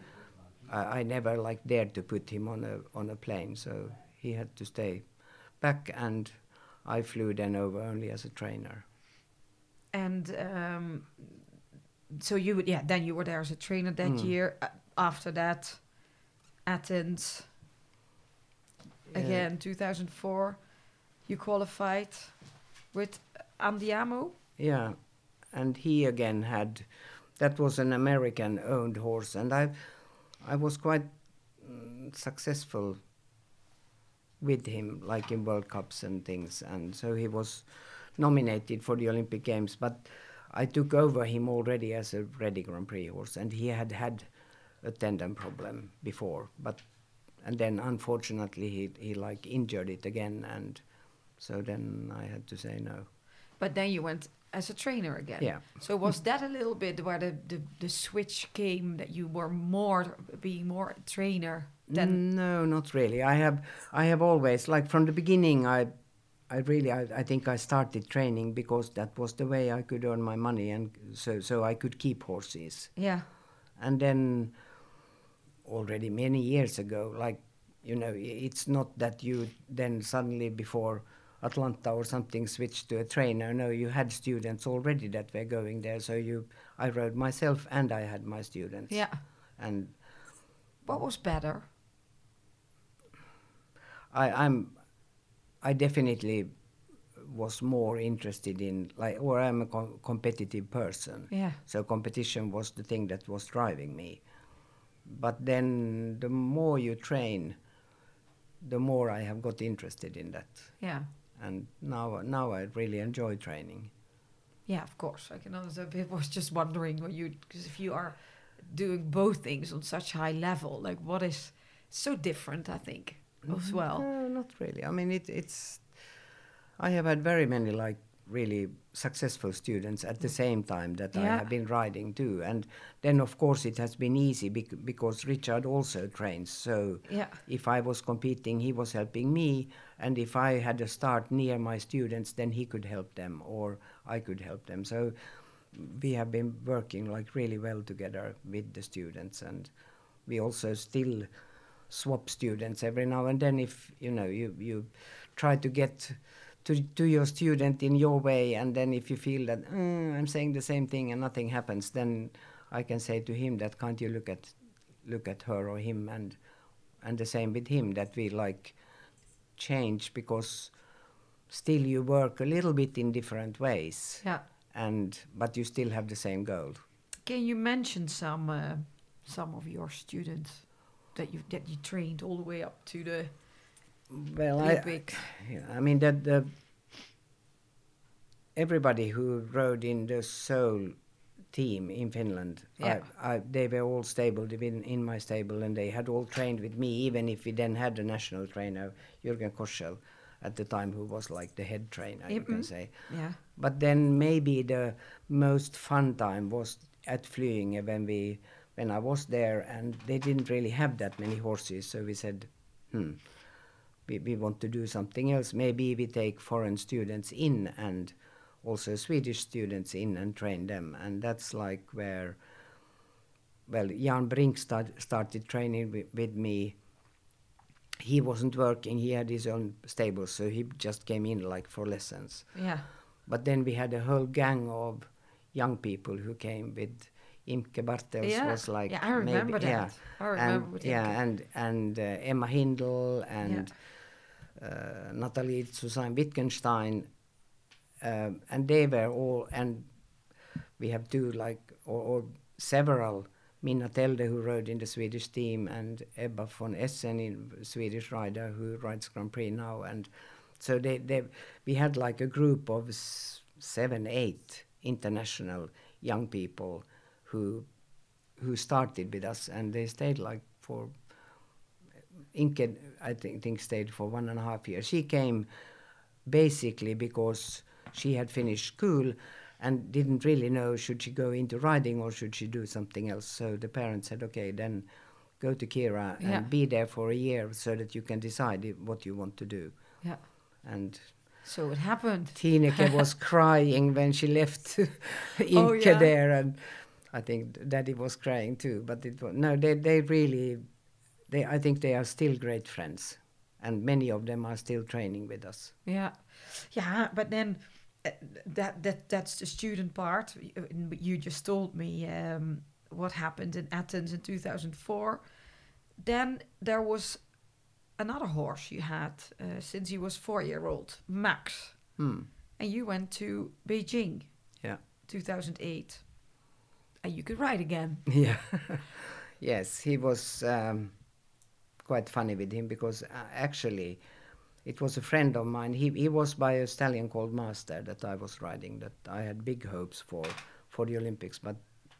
I, I never like dared to put him on a on a plane. So he had to stay back and I flew then over only as a trainer. And um, so you would, yeah, then you were there as a trainer that Mm. year. Uh, after that, Athens again, 2004, you qualified with Andiamo. Yeah, and he again had that was an American-owned horse, and I, I was quite mm, successful with him, like in World Cups and things, and so he was nominated for the Olympic Games. But I took over him already as a ready Grand Prix horse, and he had had a tendon problem before, but and then unfortunately he he like injured it again, and so then I had to say no. But then you went as a trainer again. Yeah. So was that a little bit where the, the, the switch came that you were more being more a trainer than No, not really. I have I have always like from the beginning I I really I, I think I started training because that was the way I could earn my money and so so I could keep horses. yeah And then already many years ago like you know it's not that you then suddenly before Atlanta or something switched to a trainer. No, you had students already that were going there. So you I rode myself and I had my students. yeah. And What was better? I, I'm, I definitely was more interested in like, or I'm a com- competitive person. Yeah. So competition was the thing that was driving me. But then the more you train, the more I have got interested in that. Yeah. And now, now I really enjoy training. Yeah, of course. I can understand. I *laughs* was just wondering what you because if you are doing both things on such high level, like what is so different, I think, as mm, well. No, not really. I mean, it, it's. I have had very many like really successful students at the mm. same time that I have been riding too, and then of course it has been easy bec- because Richard also trains. So Yeah. if I was competing, he was helping me, and if I had a start near my students, then he could help them or I could help them. So we have been working like really well together with the students, and we also still swap students every now and then if you know you you try to get to to your student in your way and then if you feel that "Mm, i'm saying the same thing and nothing happens then i can say to him that can't you look at look at her or him and and the same with him that we like change because still you work a little bit in different ways Yeah. and but you still have the same goal Can you mention some uh, some of your students that you that you trained all the way up to the well I, I mean that the everybody who rode in the Seoul team in Finland, Yeah. I, I, they were all stable in, in my stable, and they had all trained with me. Even if we then had a national trainer, Jürgen Koschel, at the time, who was like the head trainer, you can Mhm. say. Yeah. But then maybe the most fun time was at Flyinge when we when I was there and they didn't really have that many horses, so we said, hmm, we, we want to do something else. Maybe we take foreign students in and also Swedish students in and train them. And that's like where, well, Jan Brink start, started training with, with me. He wasn't working, he had his own stable, so he just came in like for lessons. Yeah. But then we had a whole gang of young people who came with Imke Bartels Yeah. was like Yeah, I remember maybe, that. I remember and, yeah, and and uh, Emma Hindle and uh, Nathalie zu Sayn-Wittgenstein, um, and they were all and we have two like or, or several. Minna Telde who rode in the Swedish team and Ebba von Essen in Swedish rider who rides Grand Prix now. And so they, they we had like a group of seven eight international young people who who started with us and they stayed like for Imke I think, think stayed for one and a half years. She came basically because she had finished school and didn't really know should she go into riding or should she do something else. So the parents said, okay, then go to Kyra Yeah. and be there for a year so that you can decide what you want to do. Yeah. And So it happened. Tineke was *laughs* crying when she left Imke Oh, *laughs* yeah. there, and I think Daddy was crying too. But it was no, they they really, they I think they are still great friends, and many of them are still training with us. Yeah, yeah, but then uh, that that that's the student part. You just told me um, what happened in Athens in 2004. Then there was another horse you had uh, since he was four year old, Max, Hmm. and you went to Beijing, Yeah. 2008, and you could ride again. *laughs* Yeah. *laughs* yes, he was um, quite funny with him because uh, actually it was a friend of mine. He he was by a stallion called Master that I was riding. That I had big hopes for for the Olympics, but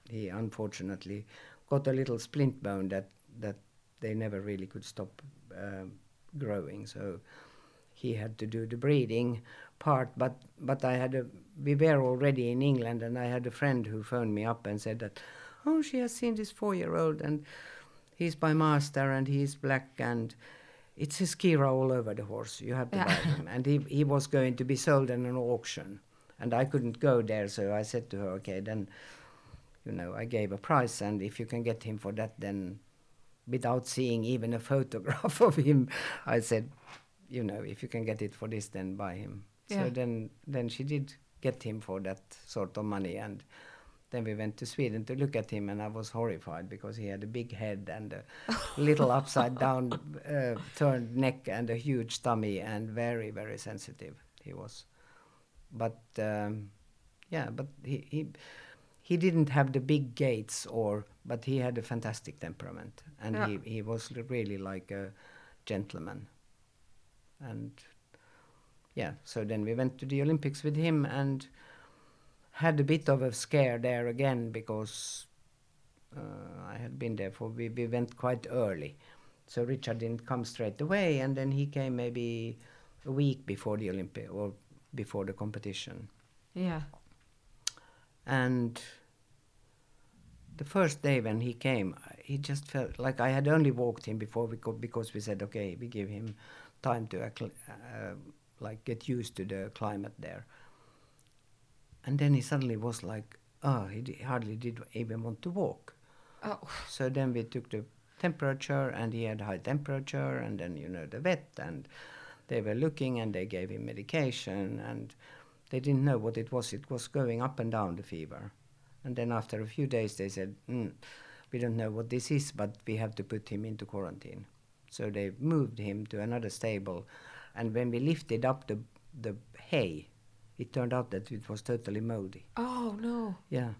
he unfortunately got a little splint bone that that they never really could stop um, growing. So he had to do the breeding part. But but I had a we were already in England, and I had a friend who phoned me up and said that, oh, she has seen this four-year-old and he's by master and he's black and it's his Kyra all over the horse. You have to Yeah. buy him. And he, he was going to be sold in an auction. And I couldn't go there, so I said to her, okay, then, you know, I gave a price, and if you can get him for that, then without seeing even a photograph *laughs* of him, I said, you know, if you can get it for this, then buy him. Yeah. So then, then she did get him for that sort of money, and then we went to Sweden to look at him, and I was horrified because he had a big head and a little *laughs* upside down uh, turned neck and a huge tummy, and very, very sensitive he was. But um, yeah, but he, he he didn't have the big gaits, or but he had a fantastic temperament, and Yeah. he he was really like a gentleman, and yeah. So then we went to the Olympics with him and had a bit of a scare there again because uh, I had been there for we, we went quite early, so Richard didn't come straight away, and then he came maybe a week before the Olympic or before the competition, Yeah. and the first day when he came, he just felt like I had only walked him before we co- because we said okay, we give him time to uh, like get used to the climate there. And then he suddenly was like, oh, he hardly did even want to walk. Oh. So then we took the temperature, and he had high temperature, and then you know the vet, and they were looking, and they gave him medication, and they didn't know what it was. It was going up and down the fever, and then after a few days they said, mm, we don't know what this is, but we have to put him into quarantine. So they moved him to another stable, and when we lifted up the the hay, it turned out that it was totally moldy. Oh no. Yeah.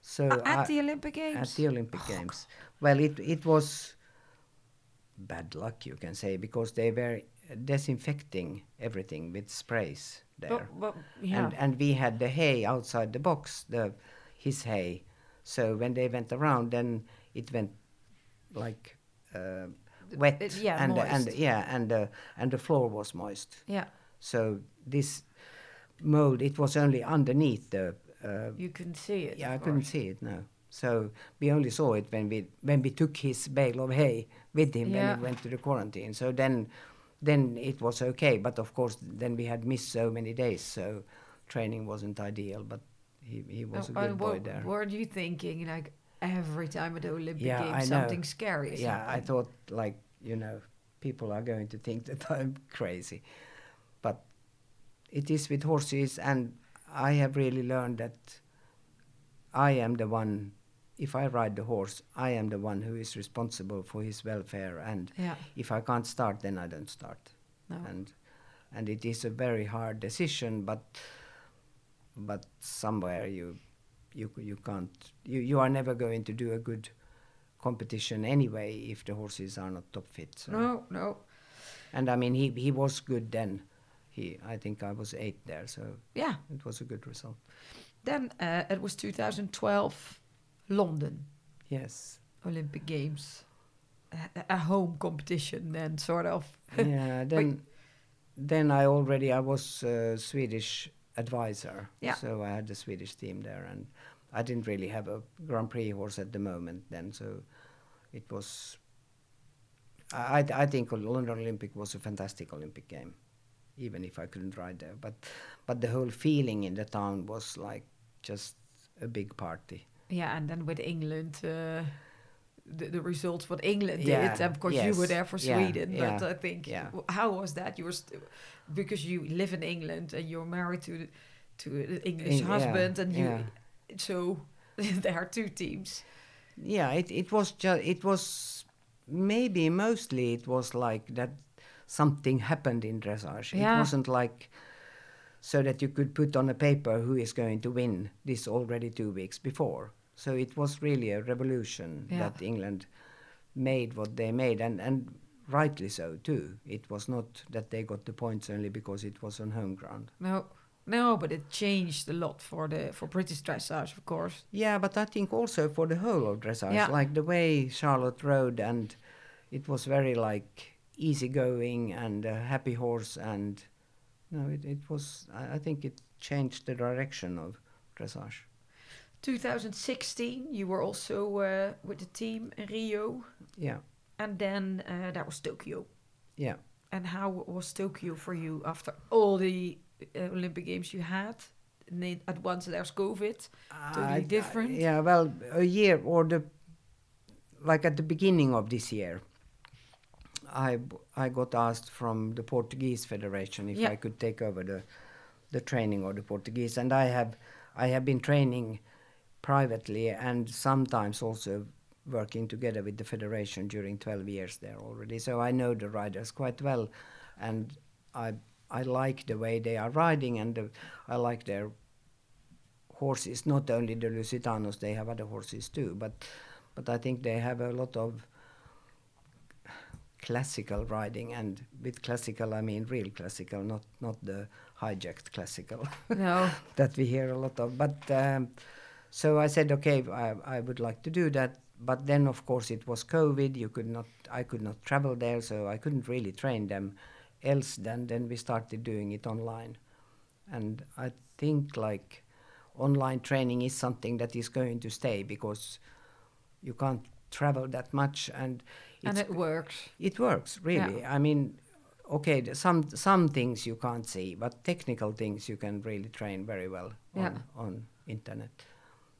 So Uh, at I- the Olympic Games. at the Olympic Games. Well, it it was bad luck, you can say, because they were disinfecting everything with sprays there, But, but yeah. and and we had the hay outside the box, the his hay. So when they went around, then it went like uh, wet, it- yeah, and and moist. yeah, and uh, and the floor was moist. yeah. So this mold, it was only underneath the. Uh, You couldn't see it. yeah, I couldn't see it. No. So we only saw it when we when we took his bale of hay with him when he went to the quarantine. So then, then it was okay. But of course, then we had missed so many days, so training wasn't ideal. But he he was Oh, a good and boy what, there. Were you thinking like every time at the Olympic Yeah, Games I know. something scary? is yeah, I thought like you know people are going to think that *laughs* I'm crazy, it is with horses, and I have really learned that I am the one. If I ride the horse, I am the one who is responsible for his welfare, and Yeah. if I can't start, then I don't start. No. And and it is a very hard decision, but but somewhere you you you can't you you are never going to do a good competition anyway if the horses are not top fit. So. No, no. And I mean he he was good then. He I think I was eight there, so Yeah. it was a good result. Then uh, it was 2012, London Yes. Olympic Games. A, a home competition, then sort of. *laughs* yeah. Then then I already I was a Swedish advisor. Yeah. So I had the Swedish team there, and I didn't really have a Grand Prix horse at the moment then. So it was. I I I think London Olympic was a fantastic Olympic game, even if I couldn't ride there. But but the whole feeling in the town was like just a big party. Yeah, and then with England, uh, the, the results what England Yeah, did. Of course, you were there for yeah, Sweden, but yeah, I think yeah. how was that? You were st- because you live in England and you're married to to an English In- husband, and you so *laughs* there are two teams. Yeah, it, it was just it was maybe mostly it was like that something happened in dressage. Yeah. It wasn't like so that you could put on a paper who is going to win this already two weeks before. So it was really a revolution Yeah. that England made what they made and and rightly so too. It was not that they got the points only because it was on home ground. No, no, but it changed a lot for the for British dressage, of course. Yeah, but I think also for the whole of dressage, Yeah. like the way Charlotte rode, and it was very like easygoing and a happy horse, and no, it, it was. I, I think it changed the direction of dressage. 2016, you were also uh, with the team in Rio, Yeah, and then uh, that was Tokyo. yeah. And how was Tokyo for you after all the uh, Olympic Games you had? And at once there's COVID. Totally different? yeah, well, a year or the like at the beginning of this year, I I got asked from the Portuguese Federation if Yeah. I could take over the the training of the Portuguese, and I have I have been training privately and sometimes also working together with the federation during 12 years there already. So I know the riders quite well, and I I like the way they are riding, and the, I like their horses. Not only the Lusitanos, they have other horses too, but but I think they have a lot of classical riding, and with classical I mean real classical, not not the hijacked classical *laughs* No. that we hear a lot of. But um, so I said, okay, I, I would like to do that. But then, of course, it was COVID. You could not, I could not travel there, so I couldn't really train them. Else, then then we started doing it online, and I think like online training is something that is going to stay because you can't travel that much, and and it works. it works really. I mean, okay, some some things you can't see, but technical things you can really train very well on, Yeah. on internet.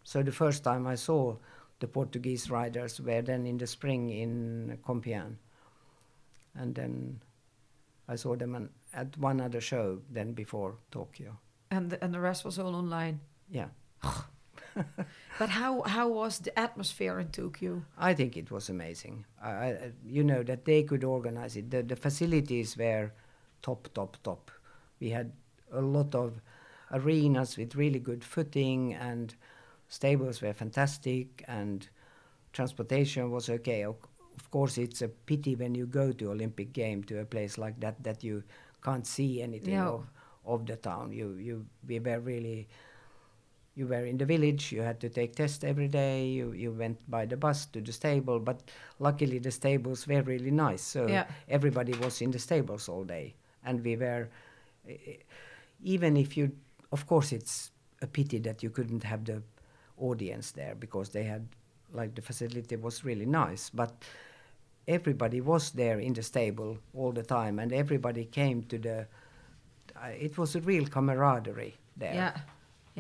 So the first time I saw the Portuguese riders were then in the spring in Compiègne, and then I saw them an, at one other show then before Tokyo. And the, and the rest was all online. Yeah, *laughs* But how how was the atmosphere in Tokyo? I think it was amazing. I, I, you know that they could organize it. The, the facilities were top, top, top. We had a lot of arenas with really good footing, and stables were fantastic, and transportation was okay. Of, of course, it's a pity when you go to Olympic game to a place like that that you can't see anything of, of the town. You you we were really you were in the village you had to take tests every day you, you went by the bus to the stable but luckily the stables were really nice so Yeah. everybody was in the stables all day and we were even if you of course it's a pity that you couldn't have the audience there because they had like the facility was really nice but everybody was there in the stable all the time and everybody came to the uh, it was a real camaraderie there Yeah.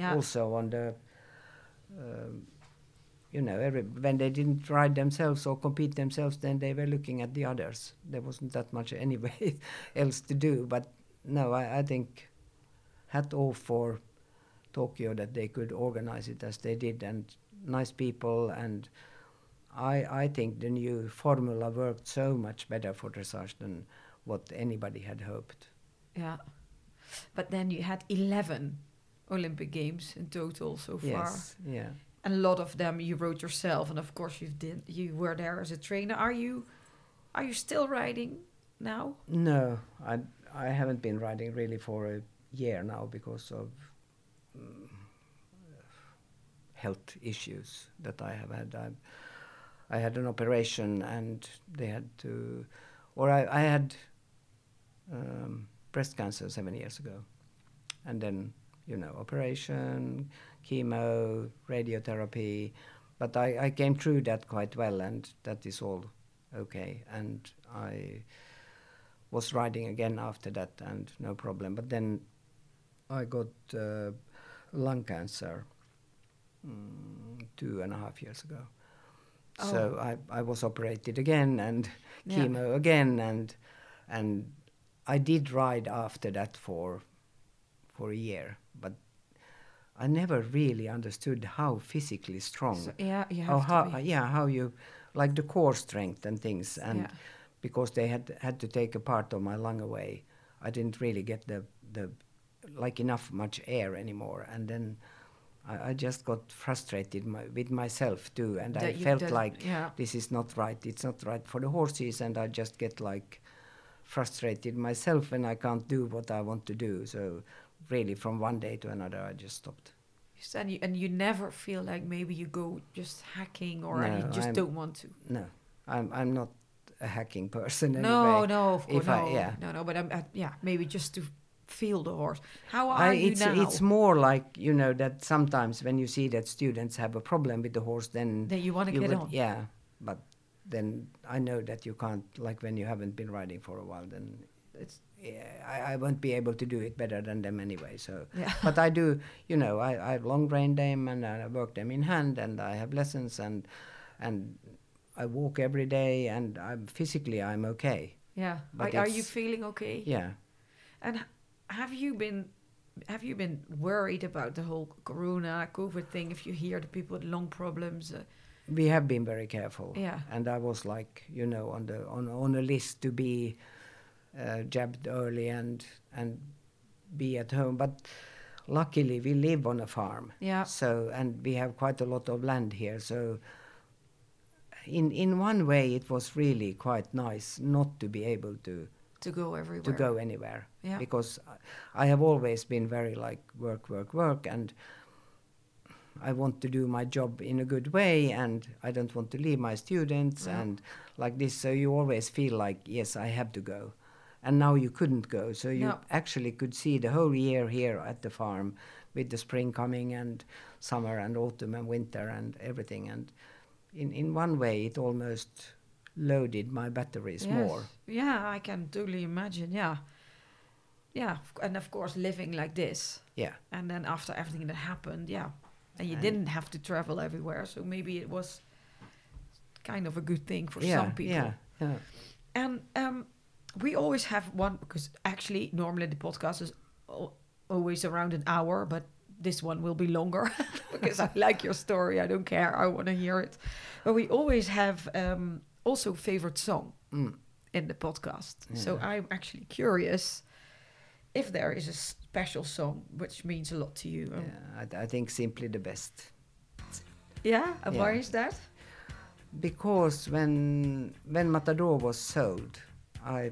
Yeah. also on the um, you know every, when they didn't ride themselves or compete themselves then they were looking at the others there wasn't that much *laughs* anyway else to do but no I, I think hat off for Tokyo that they could organize it as they did and nice people and I, I think the new formula worked so much better for dressage than what anybody had hoped. Yeah. But then you had 11 Olympic Games in total so far. Yes, yeah. And a lot of them you wrote yourself and of course you did you were there as a trainer. Are you are you still riding now? No, I I haven't been riding really for a year now because of mm, health issues that I have had. I, I had an operation and they had to, or I, I had um, breast cancer seven years ago, and then you know operation, chemo, radiotherapy, but I, I came through that quite well, and that is all okay, and I was riding again after that and no problem. But then I got uh, lung cancer mm, two and a half years ago. So I, I was operated again and Yeah. chemo again and and I did ride after that for for a year, I never really understood how physically strong So, yeah, you how, have how yeah how you like the core strength and things and Yeah. because they had had to take a part of my lung away i didn't really get the the like enough much air anymore and then I, I just got frustrated my, with myself too, and I That you- felt like yeah. this is not right. It's not right for the horses, and I just get like frustrated myself when I can't do what I want to do. So really, from one day to another, I just stopped. And you, and you never feel like maybe you go just hacking or and you just I'm- don't want to. No, I'm I'm not a hacking person. No, anyway. no, of course, If I- no, yeah. no, no. But I'm, uh, yeah, maybe just to feel the horse. How I, are you it's now? it's more like you know that sometimes when you see that students have a problem with the horse, then That you wanna get would- on. Yeah, but then I know that you can't. Like when you haven't been riding for a while, then It's, I, I won't be able to do it better than them anyway. So, Yeah. but I do. You know, I, I long rein them and I work them in hand, and I have lessons and and I walk every day, and I'm physically I'm okay. yeah. But Are, are you feeling okay? Yeah. And have you been have you been worried about the whole corona covid thing if you hear the people with lung problems uh, we have been very careful. Yeah. And I was like, you know, on the on on a list to be uh, jabbed early and and be at home. But luckily, we live on a farm. Yeah. So and we have quite a lot of land here. So in in one way, it was really quite nice not to be able to to go everywhere to go anywhere Yeah. because I- have always been very like work, work, work, and I want to do my job in a good way, and I don't want to leave my students Yeah. and like this. So you always feel like yes, I have to go, and now you couldn't go, so you No. actually could see the whole year here at the farm, with the spring coming and summer and autumn and winter and everything, and in in one way it almost loaded my batteries Yes. more. yeah i can totally imagine yeah yeah and of course living like this Yeah. and then after everything that happened yeah and you And- didn't have to travel everywhere so maybe it was kind of a good thing for yeah, some people Yeah, yeah. And um, we always have one because actually normally the podcast is always around an hour, but this one will be longer *laughs* because I like your story. I don't care. I want to hear it. But we always have um, also favorite song Mm. in the podcast. So I'm actually curious if there is a special song which means a lot to you. Um, Yeah, I, I think simply the best. yeah? And why is that? Because when when Matador was sold, I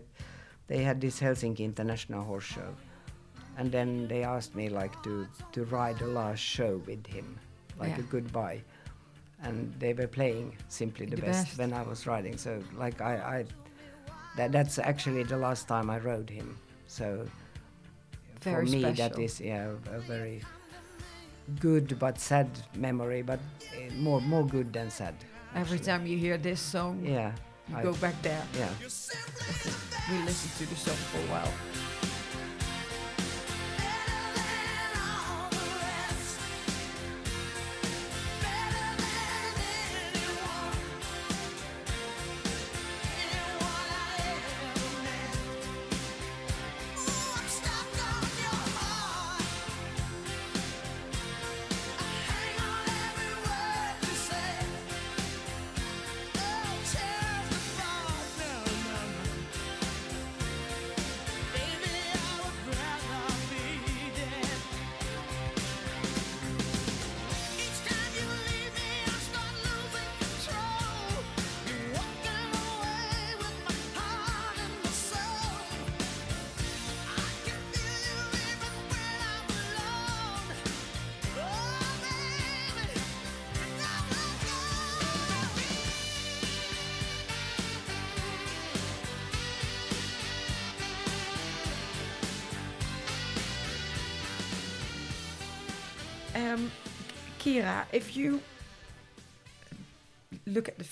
they had this Helsinki International Horse Show, and then they asked me like to to ride the last show with him, like Yeah. a goodbye, and they were playing simply the, The best, best. when I was riding. So like I, I that that's actually the last time I rode him. So Very for me that special. is yeah a very good but sad memory, but eh, more more good than sad. Every time you hear this song, Yeah. You I- go back there. Yeah. We listen to the song for a while.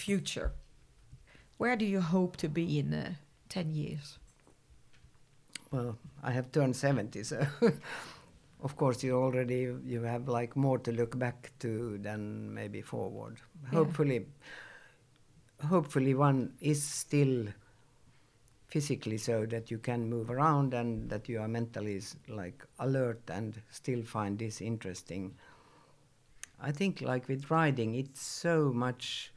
Future, where do you hope to be in uh, 10 years? Well, I have turned 70, so *laughs* of course you already you have like more to look back to than maybe forward. Yeah. Hopefully, hopefully one is still physically so that you can move around and that you are mentally like alert and still find this interesting. I think like with riding, it's so much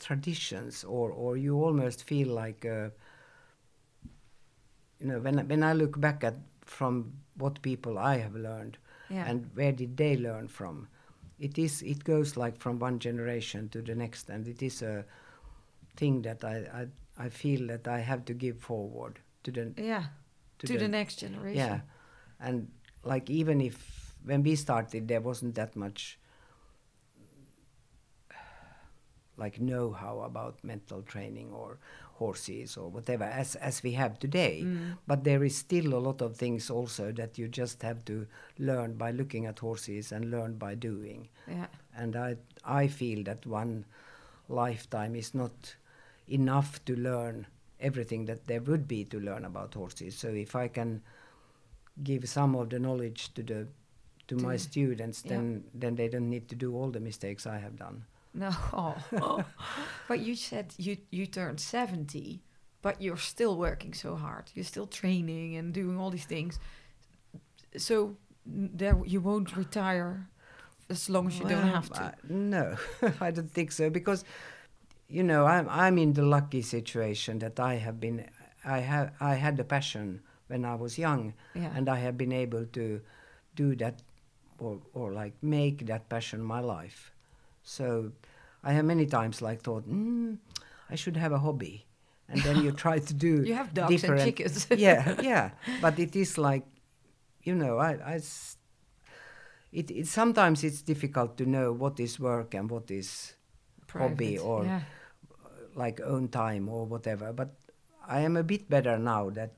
traditions, or or you almost feel like. Uh, you know when I- when I look back at from what people I have learned, Yeah. and where did they learn from it is it goes like from one generation to the next and it is a thing that i i, I feel that i have to give forward to the Yeah. To To, the- the, next generation. yeah and like even if when we started there wasn't that much like know-how about mental training or horses or whatever as as we have today. Mm. But there is still a lot of things also that you just have to learn by looking at horses and learn by doing. Yeah. and i i feel that one lifetime is not enough to learn everything that there would be to learn about horses. So if i can give some of the knowledge to the to my To- students yeah. then then they don't need to do all the mistakes i have done No. Oh. *laughs* but you said you you turned 70, but you're still working so hard. You're still training and doing all these things. So there you won't retire as long as you don't have to. I- no, *laughs* I don't think so because, you know, I'm I'm in the lucky situation that I have been, I have I had the passion when I was young, Yeah. and I have been able to do that, or or like make that passion my life. So, I have many times like thought, mm, I should have a hobby, and then you try to do *laughs* You have ducks and chickens. *laughs* yeah, yeah, but it is like, you know, I, I it, it sometimes it's difficult to know what is work and what is hobby or yeah. like own time or whatever. But I am a bit better now that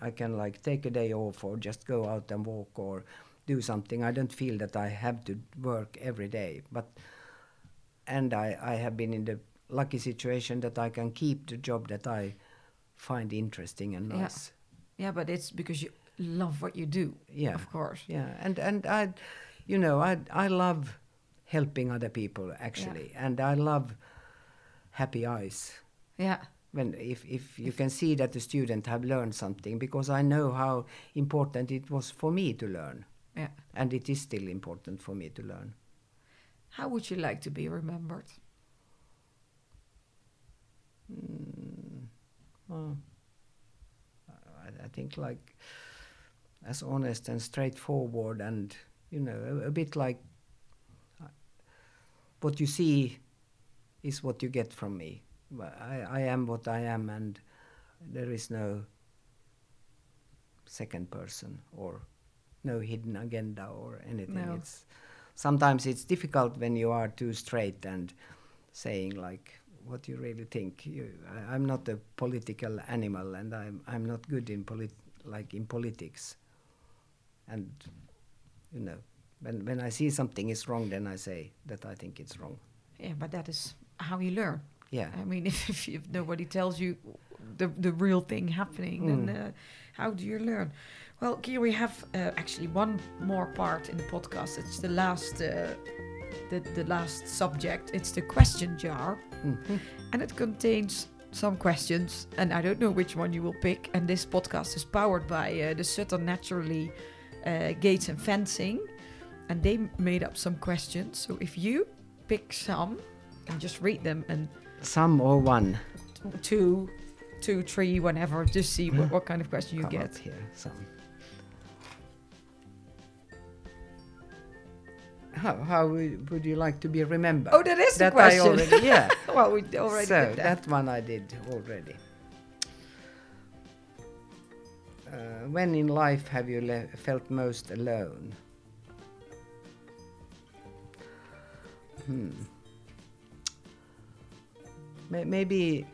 I can like take a day off or just go out and walk or do something. I don't feel that I have to work every day. But and I, I have been in the lucky situation that I can keep the job that I find interesting and nice. Yeah, but it's because you love what you do. Yeah. Of course. Yeah, and and I, you know, I I love helping other people actually, and I love happy eyes Yeah. when if if you can see that the student have learned something because I know how important it was for me to learn, Yeah. and it is still important for me to learn. How would you like to be remembered? Well, I, I think like as honest and straightforward, and you know, a, a bit like uh, what you see is what you get from me. I, I am what I am, and there is no second person or no hidden agenda or anything. No. It's sometimes it's difficult when you are too straight and saying like what you really think. You, I, I'm not a political animal, and I'm I'm not good in polit like in politics. And you know, when when I see something is wrong, then I say that I think it's wrong. Yeah, but that is how you learn. Yeah. I mean, *laughs* if, if, if nobody tells you the the real thing happening, then Mm. uh, how do you learn? Well, Kyra, we have uh, actually one more part in the podcast. It's the last, uh, the the last subject. It's the question jar, Mhm. and it contains some questions, and I don't know which one you will pick. And this podcast is powered by uh, the Sutton Naturally uh, Gates and Fencing, and they made up some questions. So if you pick some and just read them and Some or one. two, two, three, whenever, just see what, *laughs* what kind of question you Come get. here. Some. How how would you like to be remembered? Oh, that is the that I question. already yeah. *laughs* well, we already so did that. that one I did already. Uh, when in life have you le- felt most alone? Hmm. May- maybe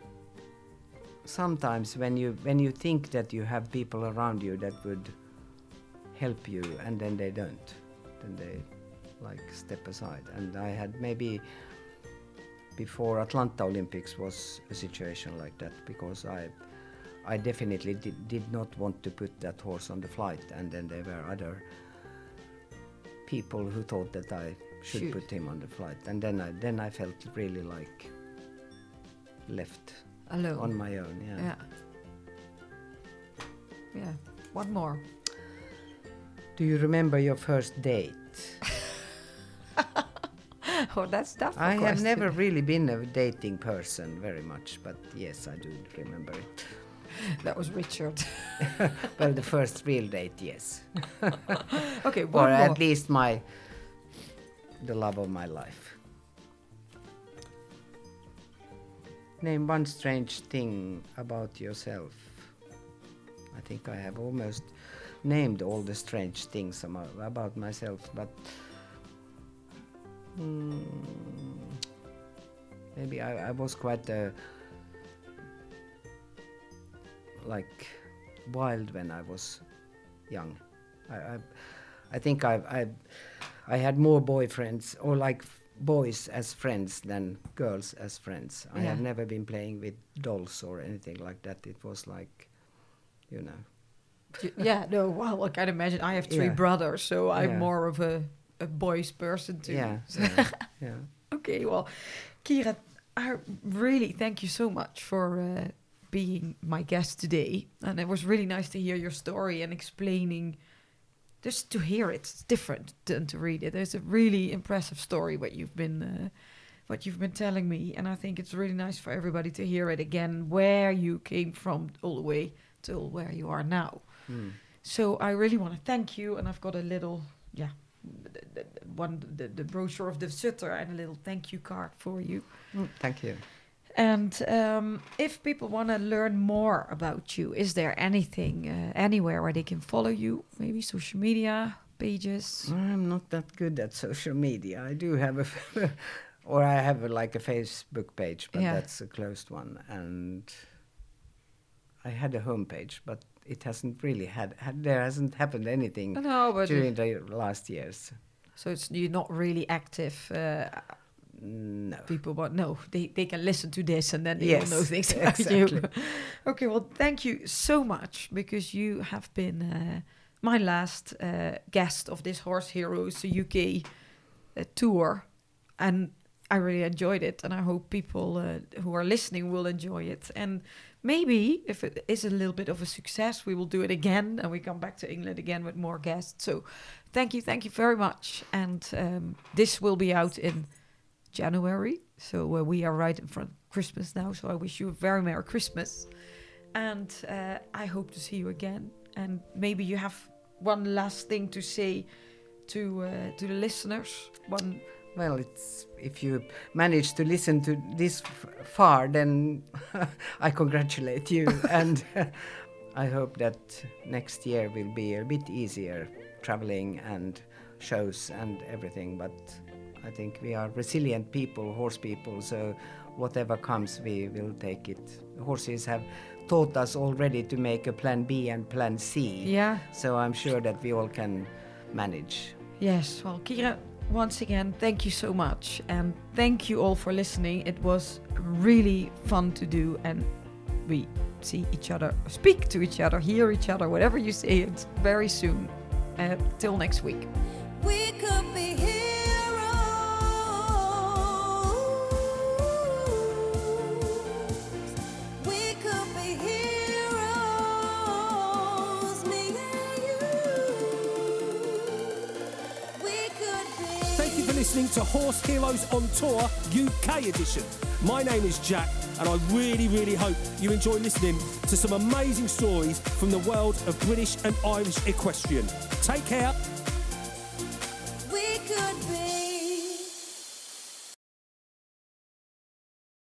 sometimes when you when you think that you have people around you that would help you and then they don't then they like step aside and i had maybe before atlanta olympics was a situation like that because i i definitely did, did not want to put that horse on the flight and then there were other people who thought that i should Should. put him on the flight and then i then i felt really like left Alone. on my own yeah, yeah. Yeah. One more. do you remember your first date *laughs* oh, that's tough. I have never really been a dating person very much, but yes, I do remember it. *laughs* that was Richard. *laughs* well, the first real date, yes. *laughs* okay, or one more. at least my the love of my life. Name one strange thing about yourself. I think I have almost named all the strange things about myself, but mm, maybe I, I was quite uh, like wild when I was young. I, I, I think I, I, I had more boyfriends or like boys as friends than girls as friends. I have never been playing with dolls or anything like that. It was like, you know, yeah, no, well, I can imagine. I have three Yeah. brothers, so I'm Yeah. more of a, a boys person too. yeah, So- yeah, yeah. *laughs* okay, well, Kyra, I really thank you so much for uh, being my guest today. And it was really nice to hear your story and explaining. Just to hear it, it's different than to read it. It's a really impressive story what you've been, uh, what you've been telling me, and I think it's really nice for everybody to hear it again, where you came from all the way till where you are now. Hmm. So I really want to thank you, and I've got a little, yeah, the, one the, the brochure of the Sutter and a little thank you card for you. Mm, Thank you. And um, if people want to learn more about you, is there anything uh, anywhere where they can follow you? Maybe social media pages. I'm not that good at social media. I do have a, *laughs* or I have a, like a Facebook page, but Yeah. that's a closed one. And I had a homepage, but it hasn't really had, had there hasn't happened anything No, but during the last years. so it's you're not really active. Uh, No. people want no, they they can listen to this and then they Yes, will know things *laughs* about you. *laughs* okay, well, thank you so much because you have been uh, my last uh, guest of this Horse Heroes UK uh, tour, and I really enjoyed it, and I hope people uh, who are listening will enjoy it. And maybe if it is a little bit of a success, we will do it again, and we come back to England again with more guests. So, thank you, thank you very much, and um, this will be out in. January. So uh, we are right in front of Christmas now. So I wish you a very Merry Christmas. And uh, I hope to see you again. And maybe you have one last thing to say to uh, to the listeners. One Well, it's if you manage to listen to this f- far, then *laughs* I congratulate you, *laughs* and *laughs* I hope that next year will be a bit easier traveling and shows and everything. But I think we are resilient people, horse people, so whatever comes, we will take it. Horses have taught us already to make a plan B and plan C. yeah. So I'm sure that we all can manage. Yes. Well, Kyra, once again, thank you so much, and thank you all for listening. It was really fun to do, and we see each other, speak to each other, hear each other, whatever you say. It's very soon. Uh, till next week. We listening to Horse Heroes on Tour UK edition. My name is Jack, and I really, really hope you enjoy listening to some amazing stories from the world of British and Irish equestrian. Take care